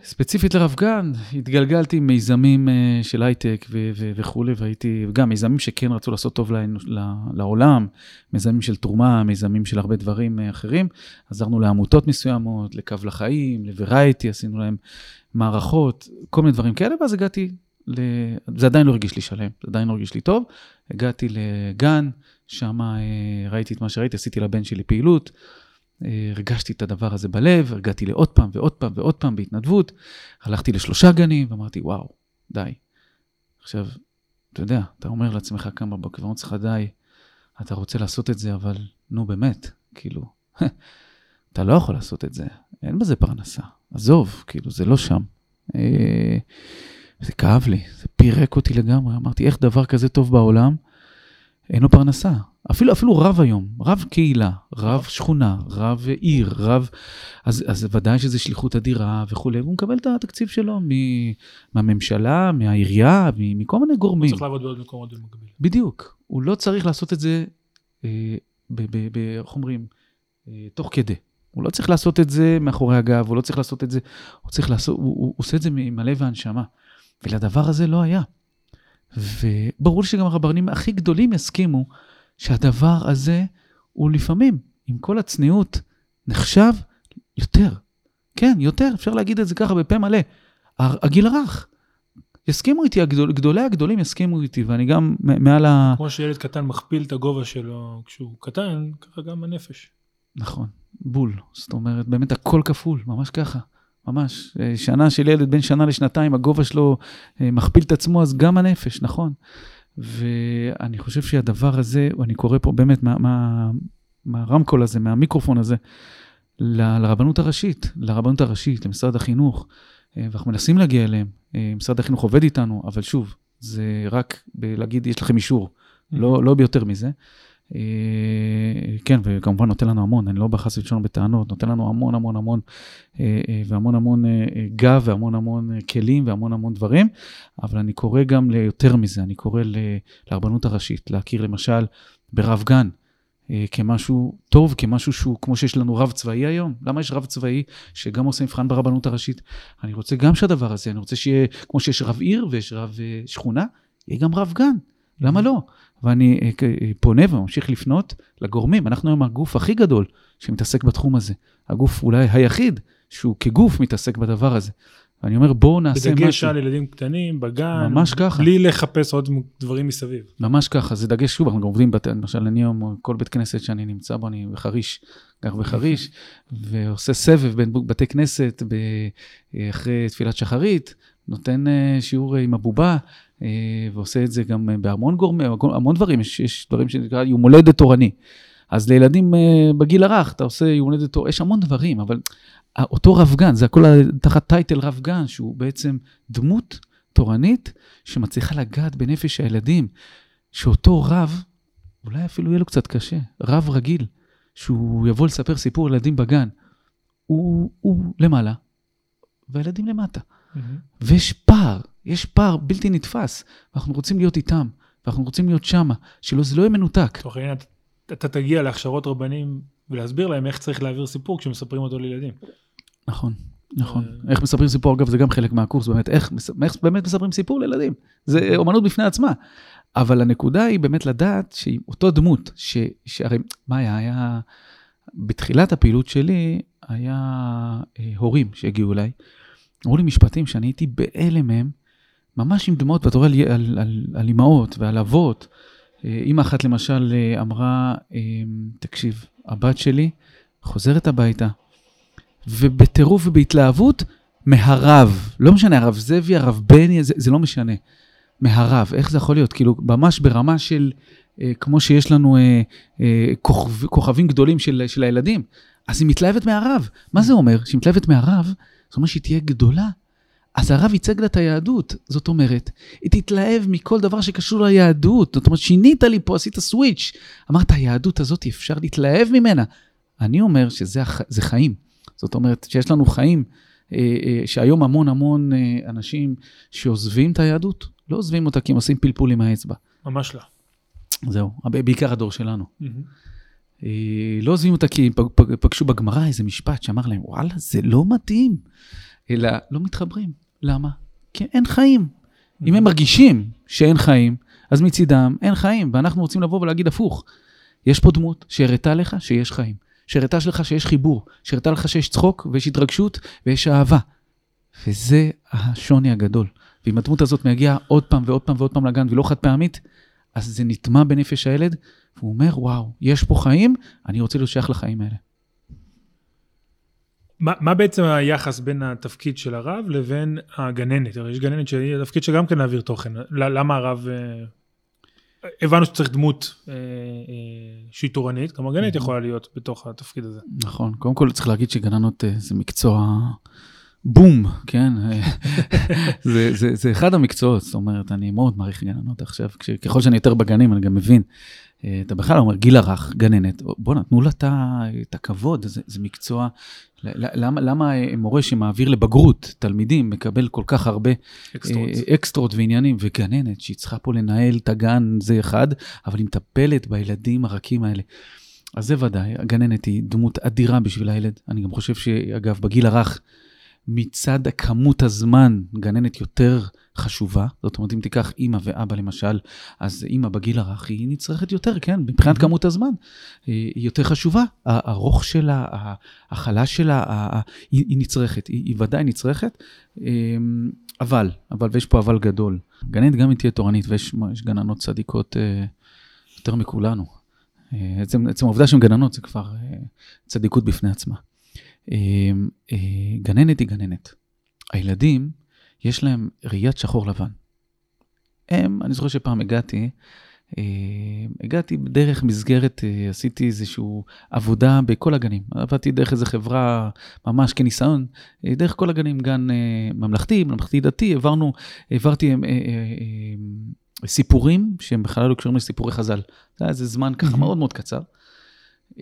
ספציפית לרב גן, התגלגלתי עם מיזמים אה, של הייטק ו- ו- וכולי, והייתי, וגם מיזמים שכן רצו לעשות טוב לאנוש- לעולם, מיזמים של תרומה, מיזמים של הרבה דברים אה, אחרים. עזרנו לעמותות מסוימות, לקו לחיים, לוורייטי, עשינו להם מערכות, כל מיני דברים כאלה, ואז הגעתי, ל... זה עדיין לא הרגיש לי שלם, זה עדיין לא הרגיש לי טוב. הגעתי לגן, שם ראיתי את מה שראיתי, עשיתי לבן שלי פעילות. אה, הרגשתי את הדבר הזה בלב, הגעתי לעוד פעם ועוד פעם ועוד פעם בהתנדבות, הלכתי לשלושה גנים ואמרתי, וואו, די. עכשיו, אתה יודע, אתה אומר לעצמך קם בבוקר ואומר לך, די, אתה רוצה לעשות את זה, אבל נו באמת, כאילו, אתה לא יכול לעשות את זה, אין בזה פרנסה, עזוב, כאילו, זה לא שם. אה, זה כאב לי, זה פירק אותי לגמרי, אמרתי, איך דבר כזה טוב בעולם, אין לו פרנסה. אפילו, אפילו רב היום, רב קהילה, רב שכונה, רב עיר, רב... אז, אז ודאי שזו שליחות אדירה וכולי, והוא מקבל את התקציב שלו מ, מהממשלה, מהעירייה, מ, מכל מיני הוא גורמים. צריך לעבוד בעוד מקומות במקביל. בדיוק. הוא לא צריך לעשות את זה, אה, איך אומרים, אה, תוך כדי. הוא לא צריך לעשות את זה מאחורי הגב, הוא לא צריך לעשות את זה, הוא צריך לעשות, הוא, הוא עושה את זה עם הלב והנשמה. ולדבר הזה לא היה. וברור שגם הרבנים הכי גדולים יסכימו שהדבר הזה הוא לפעמים, עם כל הצניעות, נחשב יותר. כן, יותר, אפשר להגיד את זה ככה בפה מלא. הגיל הרך. יסכימו איתי, הגדול, גדולי הגדולים יסכימו איתי, ואני גם מעל ה... כמו שילד קטן מכפיל את הגובה שלו כשהוא קטן, ככה גם הנפש. נכון, בול. זאת אומרת, באמת הכל כפול, ממש ככה. ממש. אה, שנה של ילד בין שנה לשנתיים, הגובה שלו אה, מכפיל את עצמו, אז גם הנפש, נכון. ואני חושב שהדבר הזה, אני קורא פה באמת מה, מה, מהרמקול הזה, מהמיקרופון הזה, ל- לרבנות הראשית, לרבנות הראשית, למשרד החינוך, אה, ואנחנו מנסים להגיע אליהם. משרד החינוך עובד איתנו, אבל שוב, זה רק בלהגיד, יש לכם אישור, לא, לא ביותר מזה. אה, כן, וכמובן נותן לנו המון, אני לא בא חס ושלום בטענות, נותן לנו המון המון המון, אה, אה, והמון המון גב, והמון המון כלים, והמון המון דברים, אבל אני קורא גם ליותר מזה, אני קורא לרבנות הראשית, להכיר למשל ברב גן. כמשהו טוב, כמשהו שהוא, כמו שיש לנו רב צבאי היום. למה יש רב צבאי שגם עושה מבחן ברבנות הראשית? אני רוצה גם שהדבר הזה, אני רוצה שיהיה, כמו שיש רב עיר ויש רב שכונה, יהיה גם רב גן. למה לא? ואני אה, אה, פונה וממשיך לפנות לגורמים. אנחנו היום הגוף הכי גדול שמתעסק בתחום הזה. הגוף אולי היחיד שהוא כגוף מתעסק בדבר הזה. ואני אומר, בואו נעשה בדגש משהו. על ילדים קטנים, בגן, ממש ככה. בלי לחפש עוד דברים מסביב. ממש ככה, זה דגש, שוב, אנחנו גם עובדים, בת... למשל, אני היום, כל בית כנסת שאני נמצא בו, אני בחריש, גר בחריש, ועושה סבב בין בתי כנסת ב... אחרי תפילת שחרית, נותן אה, שיעור עם הבובה, אה, ועושה את זה גם אה, בהמון גורמים, המון דברים, יש, יש דברים שנקרא יום הולדת תורני. אז לילדים אה, בגיל הרך, אתה עושה יום הולדת תורני, יש המון דברים, אבל אותו רב גן, זה הכל תחת טייטל רב גן, שהוא בעצם דמות תורנית שמצליחה לגעת בנפש הילדים, שאותו רב, אולי אפילו יהיה לו קצת קשה, רב רגיל, שהוא יבוא לספר סיפור לילדים בגן, הוא, הוא למעלה, והילדים למטה. Mm-hmm. ויש פער, יש פער בלתי נתפס, ואנחנו רוצים להיות איתם, ואנחנו רוצים להיות שמה, שזה לא יהיה מנותק. תוך העניין, אתה תגיע להכשרות רבנים ולהסביר להם איך צריך להעביר סיפור כשמספרים אותו לילדים. נכון, נכון. איך מספרים סיפור, אגב, זה גם חלק מהקורס, באמת, איך, איך באמת מספרים סיפור לילדים. זה אומנות בפני עצמה. אבל הנקודה היא באמת לדעת שהיא אותו דמות, ש, שהרי מה היה? היה, בתחילת הפעילות שלי, היה אה, הורים שהגיעו אליי, אמרו לי משפטים שאני הייתי בהלם מהם, ממש עם דמעות, ואתה רואה על, על, על, על אימהות ועל אבות. אימא אחת למשל אמרה, תקשיב, הבת שלי חוזרת הביתה, ובטירוף ובהתלהבות, מהרב, לא משנה, הרב זאבי, הרב בני, זה, זה לא משנה. מהרב, איך זה יכול להיות? כאילו, ממש ברמה של, אה, כמו שיש לנו אה, אה, כוכב, כוכבים גדולים של, של הילדים, אז היא מתלהבת מהרב. מה זה אומר? שהיא מתלהבת מהרב, זאת אומרת שהיא תהיה גדולה. אז הרב ייצג לה את היהדות, זאת אומרת, היא תתלהב מכל דבר שקשור ליהדות. זאת אומרת, שינית לי פה, עשית סוויץ'. אמרת, היהדות הזאת, אפשר להתלהב ממנה. אני אומר שזה הח... חיים. זאת אומרת, שיש לנו חיים, אה, אה, שהיום המון המון אה, אנשים שעוזבים את היהדות, לא עוזבים אותה כי הם עושים פלפול עם האצבע. ממש לא. זהו, בעיקר הדור שלנו. Mm-hmm. לא עוזבים אותה כי הם פגשו בגמרא איזה משפט שאמר להם, וואלה, זה לא מתאים. אלא לא מתחברים. למה? כי אין חיים. אם הם מרגישים שאין חיים, אז מצידם אין חיים, ואנחנו רוצים לבוא ולהגיד הפוך. יש פה דמות שהראתה לך שיש חיים. שהראתה לך שיש חיבור, שהראתה לך שיש צחוק ויש התרגשות ויש אהבה. וזה השוני הגדול. ואם הדמות הזאת מגיעה עוד פעם ועוד פעם ועוד פעם לגן ולא חד פעמית, אז זה נטמע בנפש הילד, והוא אומר, וואו, יש פה חיים, אני רוצה להיות שייך לחיים האלה. מה, מה בעצם היחס בין התפקיד של הרב לבין הגננת? יש גננת שהיא התפקיד שגם כן להעביר תוכן. למה הרב... אה, הבנו שצריך דמות אה, אה, שהיא תורנית, גם הגננת יכולה להיות בתוך התפקיד הזה. נכון, קודם כל צריך להגיד שגננות אה, זה מקצוע בום, כן? זה, זה, זה אחד המקצועות, זאת אומרת, אני מאוד מעריך גננות עכשיו, ככל שאני יותר בגנים אני גם מבין. אה, אתה בכלל אומר, גיל הרך, גננת, בואנה, תנו לה את הכבוד, זה, זה מקצוע למה, למה מורה שמעביר לבגרות תלמידים מקבל כל כך הרבה אקסטרות, אקסטרות ועניינים, וגננת שהיא צריכה פה לנהל את הגן זה אחד, אבל היא מטפלת בילדים הרכים האלה. אז זה ודאי, הגננת היא דמות אדירה בשביל הילד. אני גם חושב שאגב, בגיל הרך, מצד כמות הזמן, גננת יותר חשובה. זאת אומרת, אם תיקח אימא ואבא למשל, אז אימא בגיל הרך היא נצרכת יותר, כן, מבחינת mm-hmm. כמות הזמן. היא יותר חשובה. הארוך שלה, ההכלה שלה, היא, נצרכת, היא, היא ודאי נצרכת. אמ, אבל, אבל, ויש פה אבל גדול. גננת גם אם תהיה תורנית, ויש גננות צדיקות אה, יותר מכולנו. אה, עצם, עצם העובדה שהן גננות זה כבר אה, צדיקות בפני עצמה. אמ, גננת היא גננת. הילדים, יש להם ראיית שחור לבן. הם, אני זוכר שפעם הגעתי, אה, הגעתי דרך מסגרת, אה, עשיתי איזושהי עבודה בכל הגנים. עבדתי דרך איזו חברה ממש כניסיון, אה, דרך כל הגנים, גן אה, ממלכתי, ממלכתי דתי, העברנו, העברתי אה, אה, אה, סיפורים שהם בכלל לא קשורים לסיפורי חז"ל. זה היה איזה זמן ככה מאוד מאוד קצר.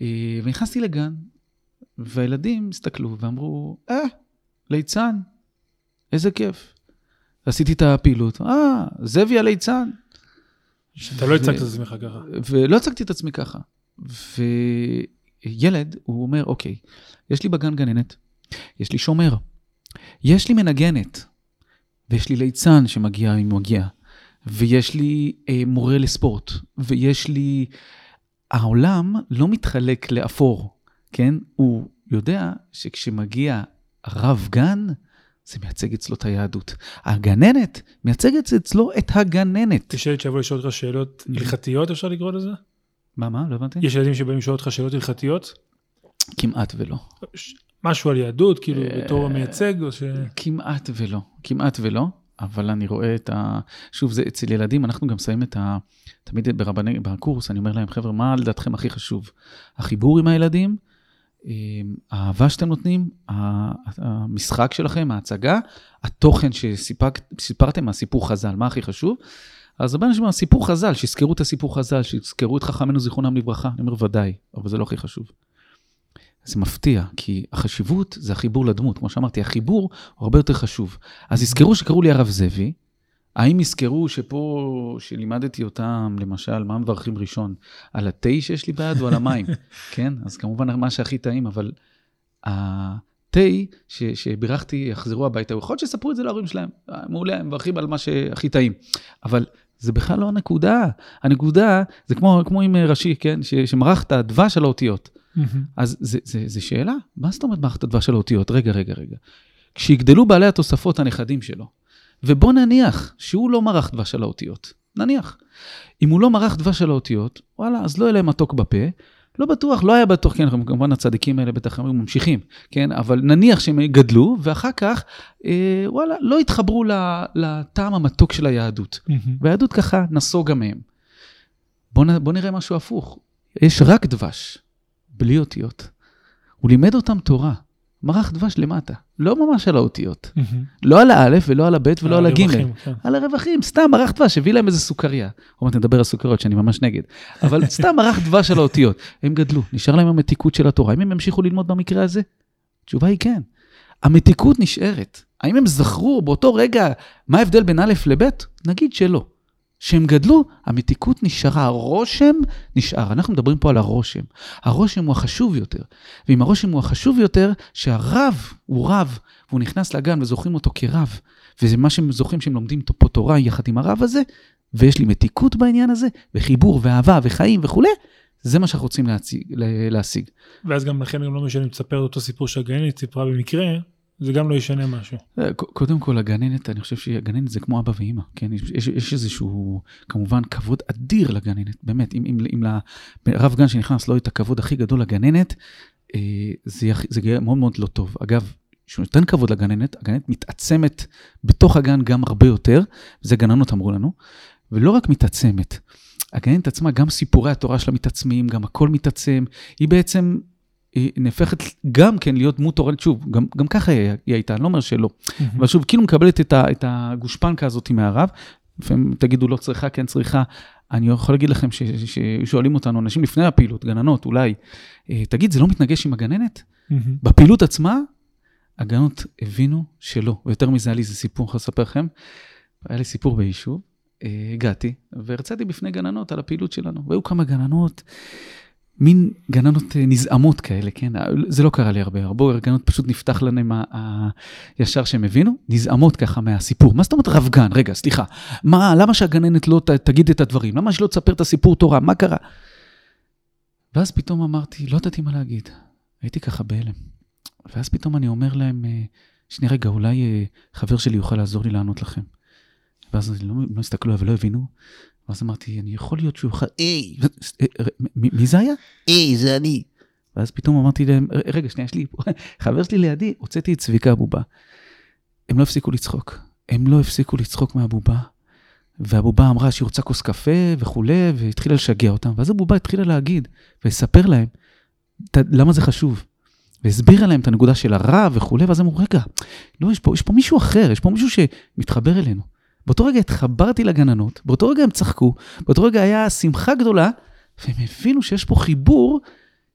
אה, ונכנסתי לגן, והילדים הסתכלו ואמרו, אה, ליצן, איזה כיף. עשיתי את הפעילות, אה, זאבי הליצן. אתה לא הצגת את עצמך ככה. ולא הצגתי את עצמי ככה. וילד, הוא אומר, אוקיי, יש לי בגן גננת, יש לי שומר, יש לי מנגנת, ויש לי ליצן שמגיע אם הוא מגיע, ויש לי אה, מורה לספורט, ויש לי... העולם לא מתחלק לאפור, כן? הוא יודע שכשמגיע רב גן, זה מייצג אצלו את היהדות. הגננת מייצגת אצלו את הגננת. יש ילד שיבוא לשאול אותך שאלות הלכתיות, אפשר לקרוא לזה? מה, מה? לא הבנתי? יש ילדים שבאים לשאול אותך שאלות הלכתיות? כמעט ולא. משהו על יהדות, כאילו, אה, בתור המייצג, או ש... כמעט ולא, כמעט ולא, אבל אני רואה את ה... שוב, זה אצל ילדים, אנחנו גם שמים את ה... תמיד ברבני, בקורס, אני אומר להם, חבר'ה, מה לדעתכם הכי חשוב? החיבור עם הילדים, האהבה שאתם נותנים, המשחק שלכם, ההצגה, התוכן שסיפרתם מהסיפור חז"ל, מה הכי חשוב? אז הבן שלי אומר, סיפור חז"ל, שיזכרו את הסיפור חז"ל, שיזכרו את חכמינו זיכרונם לברכה. אני אומר, ודאי, אבל זה לא הכי חשוב. זה מפתיע, כי החשיבות זה החיבור לדמות. כמו שאמרתי, החיבור הוא הרבה יותר חשוב. אז יזכרו שקראו לי הרב זאבי, האם יזכרו שפה, שלימדתי אותם, למשל, מה מברכים ראשון? על התה שיש לי ביד או על המים? כן? אז כמובן מה שהכי טעים, אבל התה ש- שבירכתי יחזרו הביתה, יכול להיות שיספרו את זה להורים שלהם. אה, מעולה, הם מברכים על מה שהכי טעים. אבל זה בכלל לא הנקודה. הנקודה זה כמו, כמו עם אה, ראשי, כן? ש- שמרחת דבש על האותיות. אז זה, זה, זה שאלה, מה זאת אומרת מערכת הדבש של האותיות? רגע, רגע, רגע. כשיגדלו בעלי התוספות הנכדים שלו, ובוא נניח שהוא לא מרח דבש על האותיות, נניח. אם הוא לא מרח דבש על האותיות, וואלה, אז לא יהיה להם מתוק בפה, לא בטוח, לא היה בטוח, כן, כמובן הצדיקים האלה בטח היו ממשיכים, כן, אבל נניח שהם גדלו, ואחר כך, אה, וואלה, לא התחברו לטעם המתוק של היהדות. מהמם. והיהדות ככה נסוגה מהם. בוא, נ, בוא נראה משהו הפוך. יש רק דבש, בלי אותיות. הוא לימד אותם תורה, מרח דבש למטה, לא ממש על האותיות. מהמם. לא על האלף ולא על הבית ולא על הגימל. הרווחים, כן. על הרווחים, סתם מרח דבש, הביא להם איזה סוכריה. עוד מעט נדבר על סוכריות שאני ממש נגד. אבל סתם מרח דבש על האותיות. הם גדלו, נשאר להם המתיקות של התורה. האם הם ימשיכו ללמוד במקרה הזה? התשובה היא כן. המתיקות נשארת. האם הם זכרו באותו רגע מה ההבדל בין א' לב'? נגיד שלא. כשהם גדלו, המתיקות נשארה, הרושם נשאר. אנחנו מדברים פה על הרושם. הרושם הוא החשוב יותר. ואם הרושם הוא החשוב יותר, שהרב הוא רב, והוא נכנס לגן וזוכרים אותו כרב, וזה מה שהם זוכרים שהם לומדים פה תורה יחד עם הרב הזה, ויש לי מתיקות בעניין הזה, וחיבור ואהבה וחיים וכולי, זה מה שאנחנו רוצים להציג, לה- להשיג. ואז גם לכן גם לא משנה אם תספר את אותו סיפור שהגננת סיפרה במקרה, זה גם לא ישנה משהו. אה, קודם כל, הגננת, אני חושב שהגננת זה כמו אבא ואימא, כן? יש, יש, יש איזשהו, כמובן, כבוד אדיר לגננת, באמת. אם, אם, אם לרב גן שנכנס לא את הכבוד הכי גדול לגננת, אה, זה, זה מאוד מאוד לא טוב. אגב, כשהוא נותן כבוד לגננת, הגננת מתעצמת בתוך הגן גם הרבה יותר, זה גננות אמרו לנו, ולא רק מתעצמת, הגננת עצמה, גם סיפורי התורה שלה מתעצמים, גם הכל מתעצם, היא בעצם היא נהפכת גם כן להיות דמות תורנית, שוב, גם, גם ככה היא, היא הייתה, אני לא אומר שלא. אבל שוב, כאילו מקבלת את, ה, את הגושפנקה הזאת מהרב, לפעמים תגידו לא צריכה, כן צריכה. אני יכול להגיד לכם ששואלים אותנו, אנשים לפני הפעילות, גננות אולי, "אה, תגיד, זה לא מתנגש עם הגננת? בפעילות עצמה, הגננות הבינו שלא. ויותר מזה, היה לי איזה סיפור, אני לספר לכם. היה לי סיפור ביישוב, אה, הגעתי, והרציתי בפני גננות על הפעילות שלנו. והיו כמה גננות, מין גננות אה, נזעמות כאלה, כן? זה לא קרה לי הרבה, הרבה גננות פשוט נפתח להם ה- ה- ישר שהם הבינו, נזעמות ככה מהסיפור. מה זאת אומרת רב גן? רגע, סליחה. מה, למה שהגננת לא ת, תגיד את הדברים? למה שלא תספר את הסיפור תורה? מה קרה? ואז פתאום אמרתי, לא ידעתי מה להגיד. הייתי ככה בהלם. ואז פתאום אני אומר להם, אה, שנייה רגע, אולי אה, חבר שלי יוכל לעזור לי לענות לכם. ואז הם לא, לא הסתכלו ולא הבינו. ואז אמרתי, אני יכול להיות שהוא יוכל... היי, אה, אה, מי מי זה היה? היי, זה אני. ואז פתאום אמרתי להם, "ר- רגע, שנייה, יש לי פה, חבר שלי לידי, הוצאתי את צביקה הבובה. הם לא הפסיקו לצחוק. הם לא הפסיקו לצחוק מהבובה. והבובה אמרה שהיא רוצה כוס קפה וכולי, והתחילה לשגע אותם. ואז הבובה התחילה להגיד ולספר להם "ת- למה זה חשוב. והסבירה להם את הנקודה של הרע וכולי, ואז אמרו, רגע, לא, יש פה, יש פה מישהו אחר, יש פה מישהו שמתחבר אלינו. באותו רגע התחברתי לגננות, באותו רגע הם צחקו, באותו רגע היה שמחה גדולה, והם הבינו שיש פה חיבור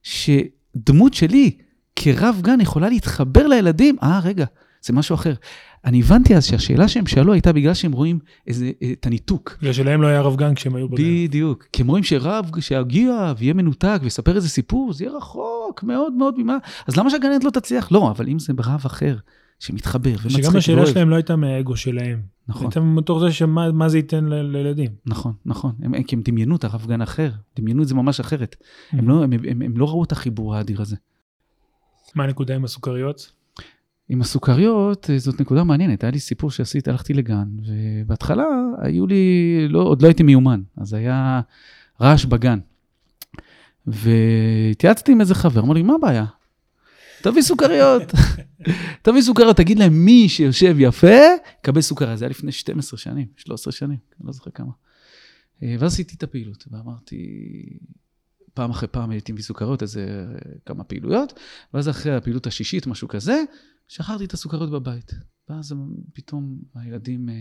שדמות שלי כרב גן יכולה להתחבר לילדים, אה, רגע, זה משהו אחר. אני הבנתי אז שהשאלה שהם שאלו הייתה בגלל שהם רואים איזה, את הניתוק. בגלל שלהם לא היה רב גן כשהם היו בגן. בדיוק. כי הם רואים שרב שיגיע ויהיה מנותק ויספר איזה סיפור, זה יהיה רחוק מאוד מאוד ממה. אז למה שהגננת לא תצליח? לא, אבל אם זה רב אחר שמתחבר ומצחיק שגם השאלה. שלהם לא הייתה מהאגו שלהם. נכון, הייתה מתוך זה שמה מה זה ייתן ל- לילדים. נכון, נכון. הם, כי הם דמיינו את הרב גן אחר, דמיינו את זה ממש אחרת. הם, לא, הם, הם, הם לא ראו את החיבור האדיר הזה. מה הנקודה עם הסוכריות? עם הסוכריות, אה, זאת נקודה מעניינת. היה לי סיפור שעשיתי, הלכתי לגן, ובהתחלה היו לי, לא, עוד לא הייתי מיומן, אז היה רעש בגן. והתייעצתי עם איזה חבר, אמר לי, מה הבעיה? תביא סוכריות. תביא סוכריות, תגיד להם, מי שיושב יפה, יקבל סוכריה. זה היה לפני 12 שנים, 13 שנים, אני לא זוכר כמה. אה, ואז עשיתי את הפעילות, ואמרתי, פעם אחרי פעם הייתי מביא סוכריות, איזה כמה פעילויות, ואז אחרי הפעילות השישית, משהו כזה, שכחתי את הסוכריות בבית. ואז פתאום הילדים אה,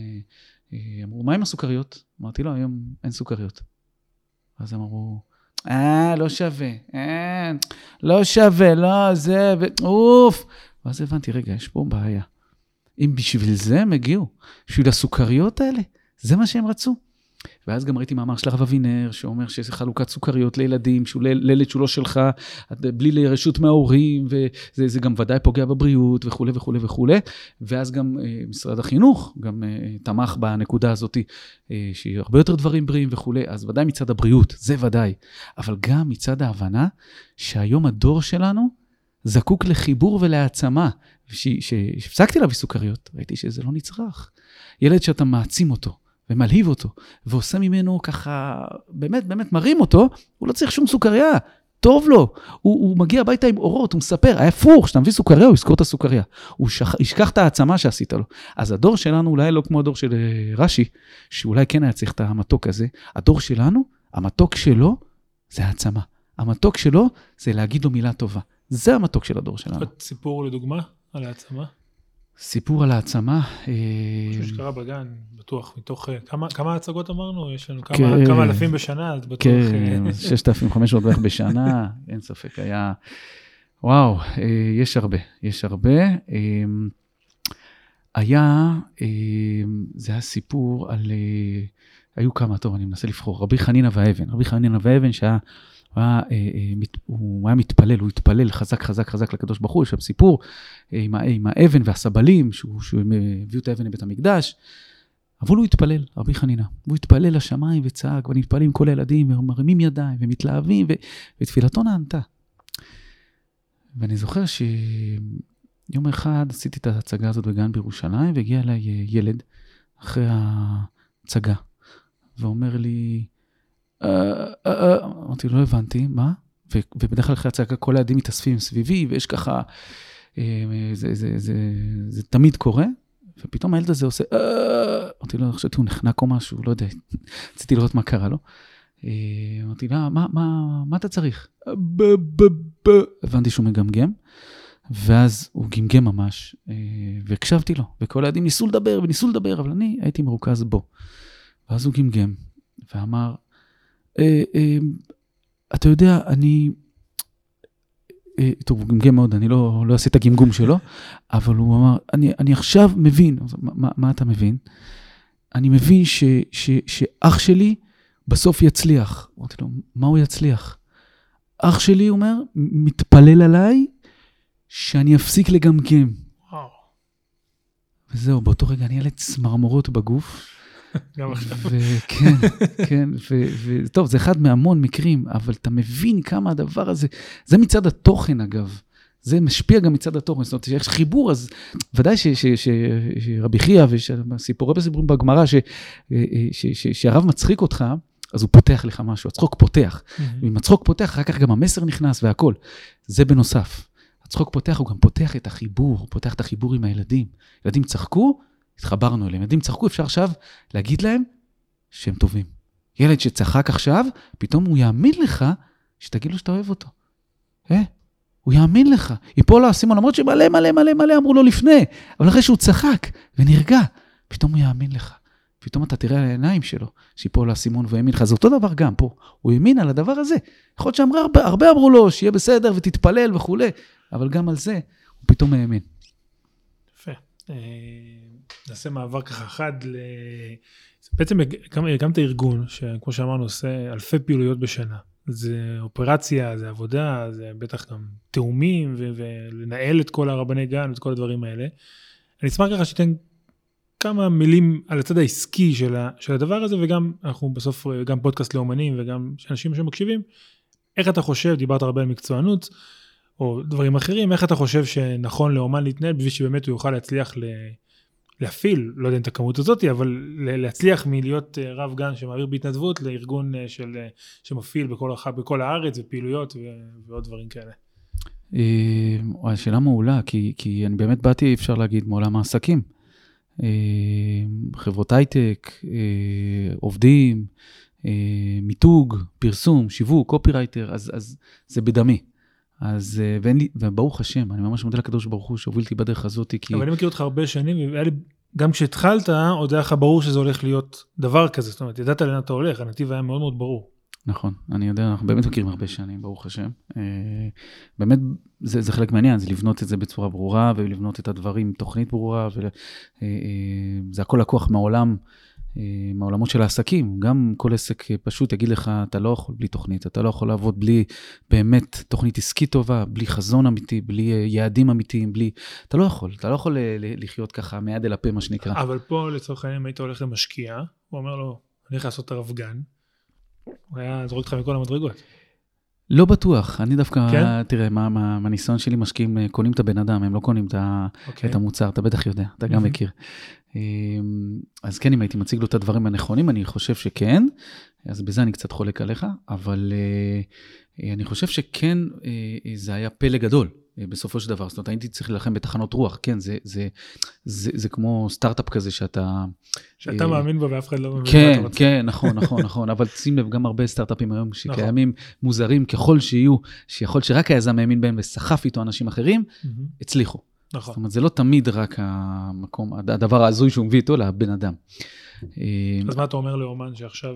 אה, אמרו, מה עם הסוכריות? אמרתי, לא, היום אין סוכריות. ואז אמרו, אה, לא שווה, אה, לא שווה, לא, זה, ו... אוף. ואז הבנתי, רגע, יש פה בעיה. אם בשביל זה הם הגיעו, בשביל הסוכריות האלה, זה מה שהם רצו. ואז גם ראיתי מאמר של הרב אבינר, שאומר שזה חלוקת סוכריות לילדים, שהוא לילד שהוא לא שלך, בלי רשות מההורים, וזה גם ודאי פוגע בבריאות וכולי וכולי וכולי. ואז גם אה, משרד החינוך גם אה, תמך בנקודה הזאת, אה, שהיא הרבה יותר דברים בריאים וכולי, אז ודאי מצד הבריאות, זה ודאי. אבל גם מצד ההבנה שהיום הדור שלנו זקוק לחיבור ולהעצמה. כשהפסקתי להביא סוכריות, ראיתי שזה לא נצרך. ילד שאתה מעצים אותו. ומלהיב אותו, ועושה ממנו ככה, באמת, באמת מרים אותו, הוא לא צריך שום סוכריה, טוב לו. הוא, הוא מגיע הביתה עם אורות, הוא מספר, ההפוך, כשאתה מביא סוכריה, הוא יזכור את הסוכריה. הוא שכ... ישכח את העצמה שעשית לו. אז הדור שלנו אולי לא כמו הדור של אה, רש"י, שאולי כן היה צריך את המתוק הזה. הדור שלנו, המתוק שלו זה העצמה. המתוק שלו זה להגיד לו מילה טובה. זה המתוק של הדור שלנו. סיפור לדוגמה על העצמה? סיפור על העצמה. משהו אה, שקרה בגן, בטוח, מתוך, אה, כמה, כמה הצגות אמרנו? יש לנו כמה, כן, כמה אלפים בשנה, אז בטוח... כן, 6,500 בערך בשנה, אין ספק, היה... וואו, אה, יש הרבה, יש הרבה. היה, זה היה סיפור על, היו כמה, טוב, אני מנסה לבחור, רבי חנינא והאבן. רבי חנינא והאבן שהיה הוא היה, אה, אה, הוא היה מתפלל, הוא התפלל חזק חזק חזק לקדוש ברוך הוא, יש שם סיפור אה, עם, עם האבן והסבלים, שהוא, שהוא הביאו את האבן לבית המקדש, אבל הוא התפלל, רבי חנינא, הוא התפלל לשמיים וצעק, עם כל הילדים, ומרימים ידיים ומתלהבים, ו, ותפילתו נענתה. ואני זוכר שיום אחד עשיתי את ההצגה הזאת בגן בירושלים, והגיע אליי ילד אחרי ההצגה, ואומר לי, אמרתי, לא הבנתי, מה? ובדרך כלל אחרי הצעקה כל הילדים מתאספים סביבי, ויש ככה, זה תמיד קורה, ופתאום הילד הזה עושה, אמרתי לו, חשבתי, הוא נחנק או משהו, לא יודע, רציתי לראות מה קרה לו. אמרתי לה, מה אתה צריך? הבנתי שהוא מגמגם, ואז הוא גמגם ממש, והקשבתי לו, וכל הילדים ניסו לדבר וניסו לדבר, אבל אני הייתי מרוכז בו. ואז הוא גמגם, ואמר, אה, אה, אתה יודע, אני... אה, טוב, הוא גמגם מאוד, אני לא, לא אעשה את הגמגום שלו, אבל הוא אמר, אני, אני עכשיו מבין, מה, מה אתה מבין? אני מבין ש, ש, שאח שלי בסוף יצליח. אמרתי לו, מה הוא יצליח? אח שלי, הוא אומר, מתפלל עליי שאני אפסיק לגמגם. וואו. וזהו, באותו רגע אני ילד צמרמורות בגוף. גם עכשיו. כן, כן, וטוב, זה אחד מהמון מקרים, אבל אתה מבין כמה הדבר הזה, זה מצד התוכן אגב. זה משפיע גם מצד התוכן, זאת אומרת, יש חיבור, אז ודאי שרבי חייא וסיפורי בסיפורים בגמרא, שהרב מצחיק אותך, אז הוא פותח לך משהו, הצחוק פותח. ואם הצחוק פותח, אחר כך גם המסר נכנס והכול. זה בנוסף. הצחוק פותח, הוא גם פותח את החיבור, פותח את החיבור עם הילדים. ילדים צחקו, התחברנו אליהם. ילדים צחקו, אפשר עכשיו להגיד להם שהם טובים. ילד שצחק עכשיו, פתאום הוא יאמין לך שתגיד לו שאתה אוהב אותו. אה? הוא יאמין לך. ייפול לו האסימון, למרות שמלא מלא מלא מלא אמרו לו לפני, אבל אחרי שהוא צחק ונרגע, פתאום הוא יאמין לך. פתאום אתה תראה על העיניים שלו שיפול האסימון והאמין לך. זה אותו דבר גם פה. הוא האמין על הדבר הזה. יכול להיות שהרבה אמרו לו שיהיה בסדר ותתפלל וכולי, אבל גם על זה הוא פתאום האמין. יפה. נעשה מעבר ככה חד ל... בעצם הקמת ארגון שכמו שאמרנו עושה אלפי פעילויות בשנה. זה אופרציה, זה עבודה, זה בטח גם תאומים ו- ולנהל את כל הרבני גן ואת כל הדברים האלה. אני אשמח ככה שתיתן כמה מילים על הצד העסקי של, ה- של הדבר הזה וגם אנחנו בסוף גם פודקאסט לאומנים וגם אנשים שמקשיבים. איך אתה חושב, דיברת הרבה על מקצוענות, או דברים אחרים, איך אתה חושב שנכון לאומן להתנהל בשביל שבאמת הוא יוכל להצליח ל... להפעיל, לא יודע אם את הכמות הזאת, אבל להצליח מלהיות אה, רב גן שמעביר בהתנדבות לארגון אה, של, אה, שמפעיל בכל, בכל הארץ ופעילויות ו- ועוד דברים כאלה. אה, וואי, שאלה מעולה, כי, כי אני באמת באתי, אפשר להגיד, מעולם העסקים. חברות הייטק, עובדים, מיתוג, פרסום, שיווק, קופירייטר, אז, אז זה בדמי. אז, אה, ואין לי, וברוך השם, אני ממש מודה לקדוש ברוך הוא שהוביל אותי בדרך הזאת, כי... אבל אני מכיר אותך הרבה שנים, והיה לי, גם כשהתחלת, עוד היה לך ברור שזה הולך להיות דבר כזה, זאת אומרת, ידעת לאן אתה הולך, הנתיב היה מאוד מאוד ברור. נכון, אני יודע, אנחנו באמת מכירים הרבה שנים, ברוך השם. אה, באמת, זה, זה חלק מהעניין, זה לבנות את זה בצורה ברורה, ולבנות את הדברים עם תוכנית ברורה, וזה הכל לקוח מהעולם, אה, מהעולמות של העסקים. גם כל עסק פשוט יגיד לך, אתה לא יכול בלי תוכנית, אתה לא יכול לעבוד בלי באמת תוכנית עסקית טובה, בלי חזון אמיתי, בלי אה, יעדים אמיתיים, בלי... אתה לא יכול, אתה לא יכול אה, לחיות ככה מיד אל הפה, מה שנקרא. אבל פה, לצורך העניין, אם היית הולך למשקיע, הוא אומר לו, אני הולך לעשות את הרב גן, הוא היה זורק אותך מכל המדרגות. לא בטוח, אני דווקא, כן? תראה, מה- מה- מהניסיון שלי, משקיעים אה, קונים את הבן אדם, הם לא קונים את ה... אוקיי? את המוצר, אתה בטח יודע, אתה גם מהמם. מכיר. אז כן, אם הייתי מציג לו את הדברים הנכונים, אני חושב שכן, אז בזה אני קצת חולק עליך, אבל אה, אה, אני חושב שכן, אה, אה, זה היה פלא גדול. אה, בסופו של דבר, זאת אומרת, הייתי צריך להילחם בתחנות רוח, כן, זה, זה, זה, זה כמו סטארט-אפ כזה שאתה... שאתה אה, מאמין בו ואף אחד לא מבין מה כן, אתה רוצה. כן, נכון, נכון, נכון, אבל שים לב, גם הרבה סטארט-אפים היום שקיימים, מוזרים ככל שיהיו, שיכול שרק היזם האמין בהם וסחף איתו אנשים אחרים, מהמם, הצליחו. זאת נכון. אומרת, זה לא תמיד רק המקום, הדבר ההזוי שהוא מביא איתו לבן אדם. אה, אז מה אתה אומר לאומן שעכשיו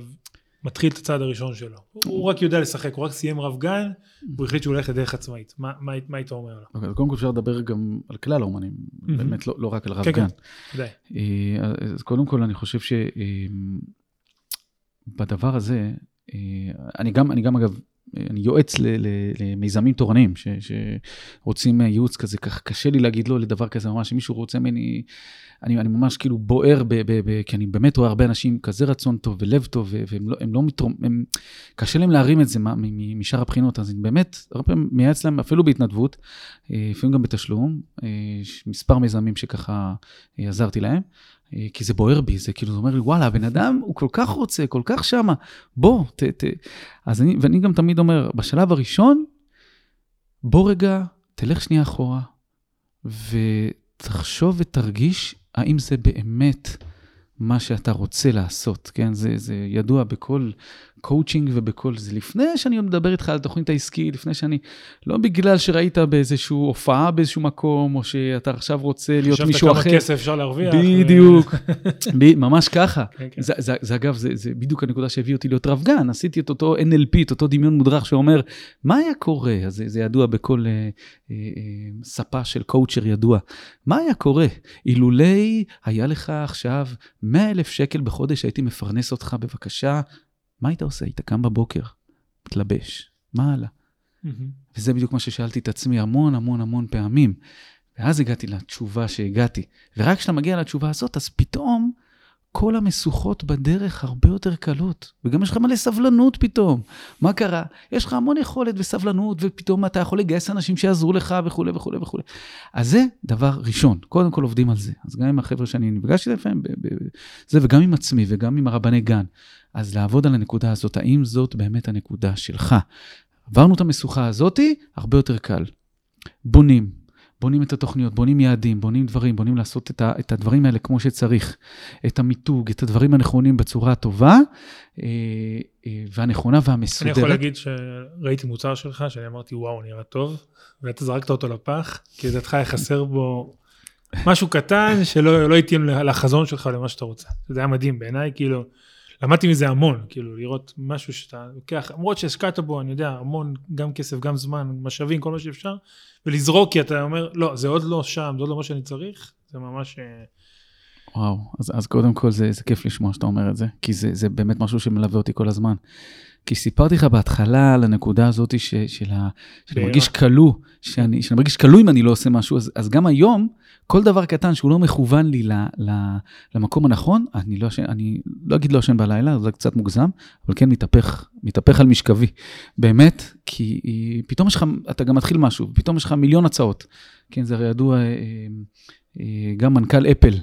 מתחיל את הצעד הראשון שלו? הוא רק יודע לשחק, הוא רק סיים רב גן, הוא החליט שהוא הולך לדרך עצמאית. מה- היית אומר לו? אוקיי, קודם כל אפשר לדבר גם על כלל האומנים, באמת לא לא רק על רב כן, כן. גן. אה, אז קודם כל אני חושב שבדבר הזה, אה, אני גם, אני גם אגב, אה, אני יועץ למיזמים תורניים ש- שרוצים אה, ייעוץ כזה, כך קשה לי להגיד לא לדבר כזה ממש, אם מישהו רוצה ממני, אני, אני ממש כאילו בוער, ב, ב, ב, כי אני באמת רואה הרבה אנשים כזה רצון טוב ולב טוב, והם לא, לא מתרום, הם, קשה להם להרים את זה מה- משאר הבחינות, אז אני באמת, הרבה פעמים מייעץ להם אפילו בהתנדבות, אה, לפעמים גם בתשלום, אה, מספר מיזמים שככה עזרתי להם. אה, כי זה בוער בי, זה כאילו, זה אומר לי, וואלה, הבן אדם, הוא כל כך רוצה, כל כך שמה, בוא, ת, ת. אז אני, ואני גם תמיד אומר, בשלב הראשון, בוא רגע, תלך שנייה אחורה, ותחשוב ותרגיש האם זה באמת מה שאתה רוצה לעשות, כן? זה, זה ידוע בכל קואוצ'ינג ובכל זה. לפני שאני מדבר איתך על התוכנית העסקית, לפני שאני, לא בגלל שראית באיזושהי הופעה באיזשהו מקום, או שאתה עכשיו רוצה להיות מישהו חשבת אחר. כמה כסף אפשר להרוויח. בדיוק, ב- ממש ככה. כן, כן. זה, זה, זה אגב, זה, זה בדיוק הנקודה שהביא אותי להיות רב גן, עשיתי את אותו NLP, את אותו דמיון מודרך שאומר, מה היה קורה? אז זה, זה ידוע בכל אה, אה, אה, ספה של coacher ידוע. מה היה קורה אילולי היה לך עכשיו 100 אלף שקל בחודש, הייתי מפרנס אותך, בבקשה, מה היית עושה? היית קם בבוקר, מתלבש, מה הלאה? מהמם. וזה בדיוק מה ששאלתי את עצמי המון המון המון פעמים. ואז הגעתי לתשובה שהגעתי. ורק כשאתה מגיע לתשובה הזאת, אז פתאום כל המשוכות בדרך הרבה יותר קלות. וגם יש לך מלא סבלנות פתאום. מה קרה? יש לך המון יכולת וסבלנות, ופתאום אתה יכול לגייס אנשים שיעזרו לך וכולי וכולי וכולי. אז זה דבר ראשון, קודם כל עובדים על זה. אז גם עם החבר'ה שאני נפגשתי לפעמים, זה, וגם עם עצמי וגם עם הרבני גן. אז לעבוד על הנקודה הזאת, האם זאת באמת הנקודה שלך? עברנו את המשוכה הזאתי, הרבה יותר קל. בונים, בונים את התוכניות, בונים יעדים, בונים דברים, בונים לעשות את, ה, את הדברים האלה כמו שצריך, את המיתוג, את הדברים הנכונים בצורה הטובה אה, אה, והנכונה אני והמסודרת. יכול להגיד שראיתי מוצר שלך, שאני אמרתי, וואו, נראה טוב, ואתה זרקת אותו לפח, כי לדעתך היה חסר בו משהו קטן שלא לא התאים לחזון שלך, למה שאתה רוצה. זה היה מדהים בעיניי, כאילו, למדתי מזה המון, כאילו, לראות משהו שאתה לוקח, למרות שהשקעת בו, אני יודע, המון, גם כסף, גם זמן, משאבים, כל מה שאפשר, ולזרוק, כי אתה אומר, לא, זה עוד לא שם, זה עוד לא מה שאני צריך, זה ממש... וואו, אז, אז קודם כל זה, זה כיף לשמוע שאתה אומר את זה, כי זה, זה באמת משהו שמלווה אותי כל הזמן. כי סיפרתי לך בהתחלה על הנקודה הזאת ש, של ה... שאני. מרגיש כלוא, שאני, שאני מרגיש כלוא אם אני לא עושה משהו, אז, אז גם היום, כל דבר קטן שהוא לא מכוון לי ל, ל, למקום הנכון, אני לא ישן, אני לא אגיד לא ישן בלילה, זה קצת מוגזם, אבל כן מתהפך, מתהפך על משכבי. באמת, כי אה, פתאום יש לך, אתה גם מתחיל משהו, פתאום יש לך מיליון הצעות. כן, זה הרי ידוע, אה, אה, גם מנכ"ל אפל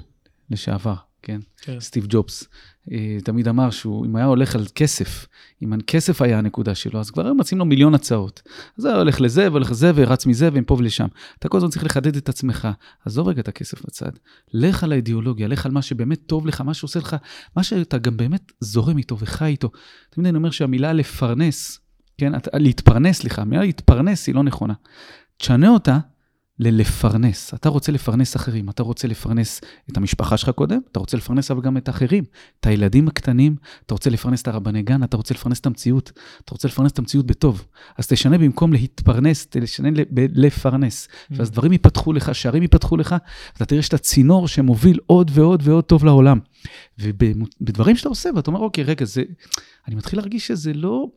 לשעבר, כן, כן. סטיב ג'ובס, אה, תמיד אמר שהוא, אם היה הולך על כסף, אם הכסף היה הנקודה שלו, אז כבר היו מציעים לו מיליון הצעות. אז היה הולך לזה והולך לזה ורץ מזה ומפה ולשם. אתה כל הזמן צריך לחדד את עצמך. עזוב רגע את הכסף בצד. לך על האידיאולוגיה, לך על מה שבאמת טוב לך, מה שעושה לך, מה שאתה גם באמת זורם איתו וחי איתו. תמיד אני אומר שהמילה לפרנס, כן, להתפרנס, סליחה, המילה להתפרנס היא לא נכונה. תשנה אותה ללפרנס. אתה רוצה לפרנס אחרים, אתה רוצה לפרנס את המשפחה שלך קודם, אתה רוצה לפרנס אבל גם את האחרים, את הילדים הקטנים, אתה רוצה לפרנס את הרבני גן, אתה רוצה לפרנס את המציאות, אתה רוצה לפרנס את המציאות בטוב. אז תשנה במקום להתפרנס, תשנה לפרנס. ואז דברים ייפתחו לך, שערים ייפתחו לך, ואתה תראה שאתה צינור שמוביל עוד ועוד ועוד טוב לעולם. ובדברים שאתה עושה, ואתה אומר, אוקיי, רגע, זה... אני מתחיל להרגיש שזה לא...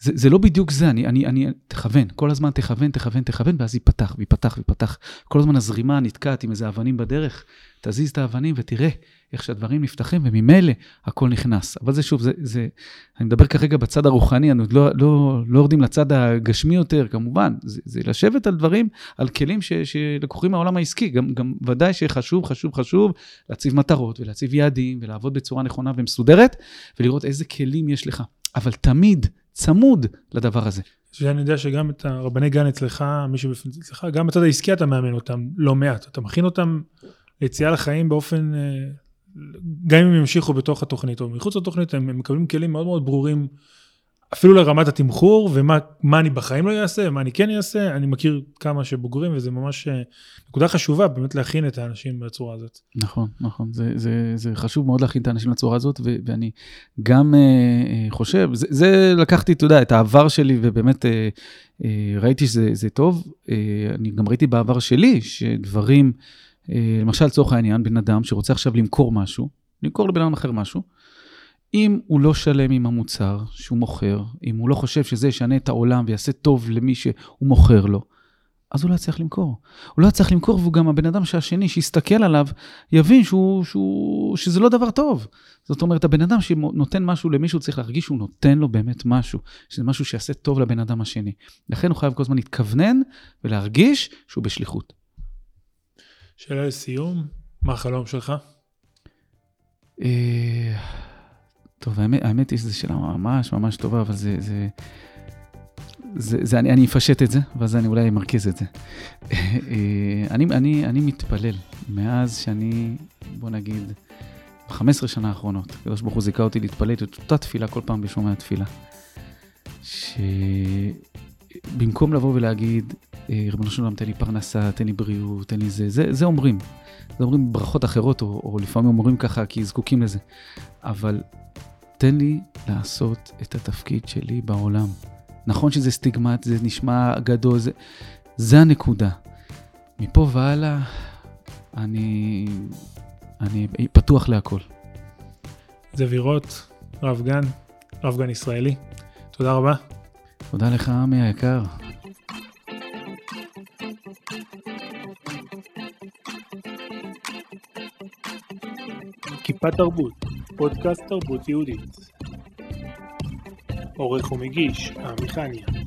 זה, זה לא בדיוק זה, אני, אני, אני, תכוון, כל הזמן תכוון, תכוון, תכוון, ואז ייפתח, וייפתח, וייפתח. כל הזמן הזרימה נתקעת עם איזה אבנים בדרך, תזיז את האבנים ותראה איך שהדברים נפתחים, וממילא הכל נכנס. אבל זה שוב, זה, זה, אני מדבר כרגע בצד הרוחני, אני עוד לא, לא, לא יורדים לצד הגשמי יותר, כמובן. זה, זה לשבת על דברים, על כלים ש, שלקוחים מהעולם העסקי. גם, גם ודאי שחשוב, חשוב, חשוב להציב מטרות ולהציב יעדים ולעבוד בצורה נכונה ומסודרת, ולראות איזה כלים יש לך. אבל תמיד צמוד לדבר הזה. שאני יודע שגם את הרבני גן אצלך, מי שבפנים אצלך, גם בצד העסקי אתה מאמן אותם לא מעט. אתה מכין אותם ליציאה לחיים באופן, אה, גם אם הם ימשיכו בתוך התוכנית או מחוץ לתוכנית, הם, הם מקבלים כלים מאוד מאוד ברורים, אפילו לרמת התמחור, ומה מה אני בחיים לא אעשה, ומה אני כן אעשה. אני מכיר כמה שבוגרים, וזה ממש אה, נקודה חשובה באמת להכין את האנשים בצורה הזאת. נכון, נכון. זה, זה, זה חשוב מאוד להכין את האנשים לצורה הזאת, ו- ואני גם אה, חושב, זה, זה לקחתי, אתה יודע, את העבר שלי, ובאמת אה, אה, ראיתי שזה זה טוב. אה, אני גם ראיתי בעבר שלי, שדברים, אה, למשל, לצורך העניין, בן אדם שרוצה עכשיו למכור משהו, למכור לבן אדם אחר משהו, אם הוא לא שלם עם המוצר שהוא מוכר, אם הוא לא חושב שזה ישנה את העולם ויעשה טוב למי שהוא מוכר לו, אז הוא לא יצליח למכור. הוא לא יצליח למכור, והוא גם הבן אדם שהשני שיסתכל עליו, יבין שהוא, שהוא, שזה לא דבר טוב. זאת אומרת, הבן אדם שנותן משהו למישהו צריך להרגיש שהוא נותן לו באמת משהו, שזה משהו שיעשה טוב לבן אדם השני. לכן הוא חייב כל הזמן להתכוונן ולהרגיש שהוא בשליחות. שאלה לסיום, מה החלום שלך? טוב, האמת, האמת היא שזו שאלה ממש ממש טובה, אבל זה... זה... זה, זה אני, אני אפשט את זה, ואז אני אולי אמרכז את זה. אה, אני, אני, אני מתפלל מאז שאני, בוא נגיד, ב-15 שנה האחרונות, הקדוש ברוך הוא זיכה אותי להתפלל את אותה תפילה כל פעם בשומע התפילה. שבמקום לבוא ולהגיד, אה, ריבונו של עולם, תן לי פרנסה, תן לי בריאות, תן לי זה, זה, זה אומרים. זה אומרים ברכות אחרות, או, או לפעמים אומרים ככה כי זקוקים לזה. אבל תן לי לעשות את התפקיד שלי בעולם. נכון שזה סטיגמט, זה נשמע גדול, זה, זה הנקודה. מפה והלאה, אני, אני פתוח להכל. זה וירות, רב גן, רב גן ישראלי. תודה רבה. תודה לך, עמי היקר. כיפה תרבות, פודקאסט תרבות יהודית. עורך ומגיש, עמי חניה.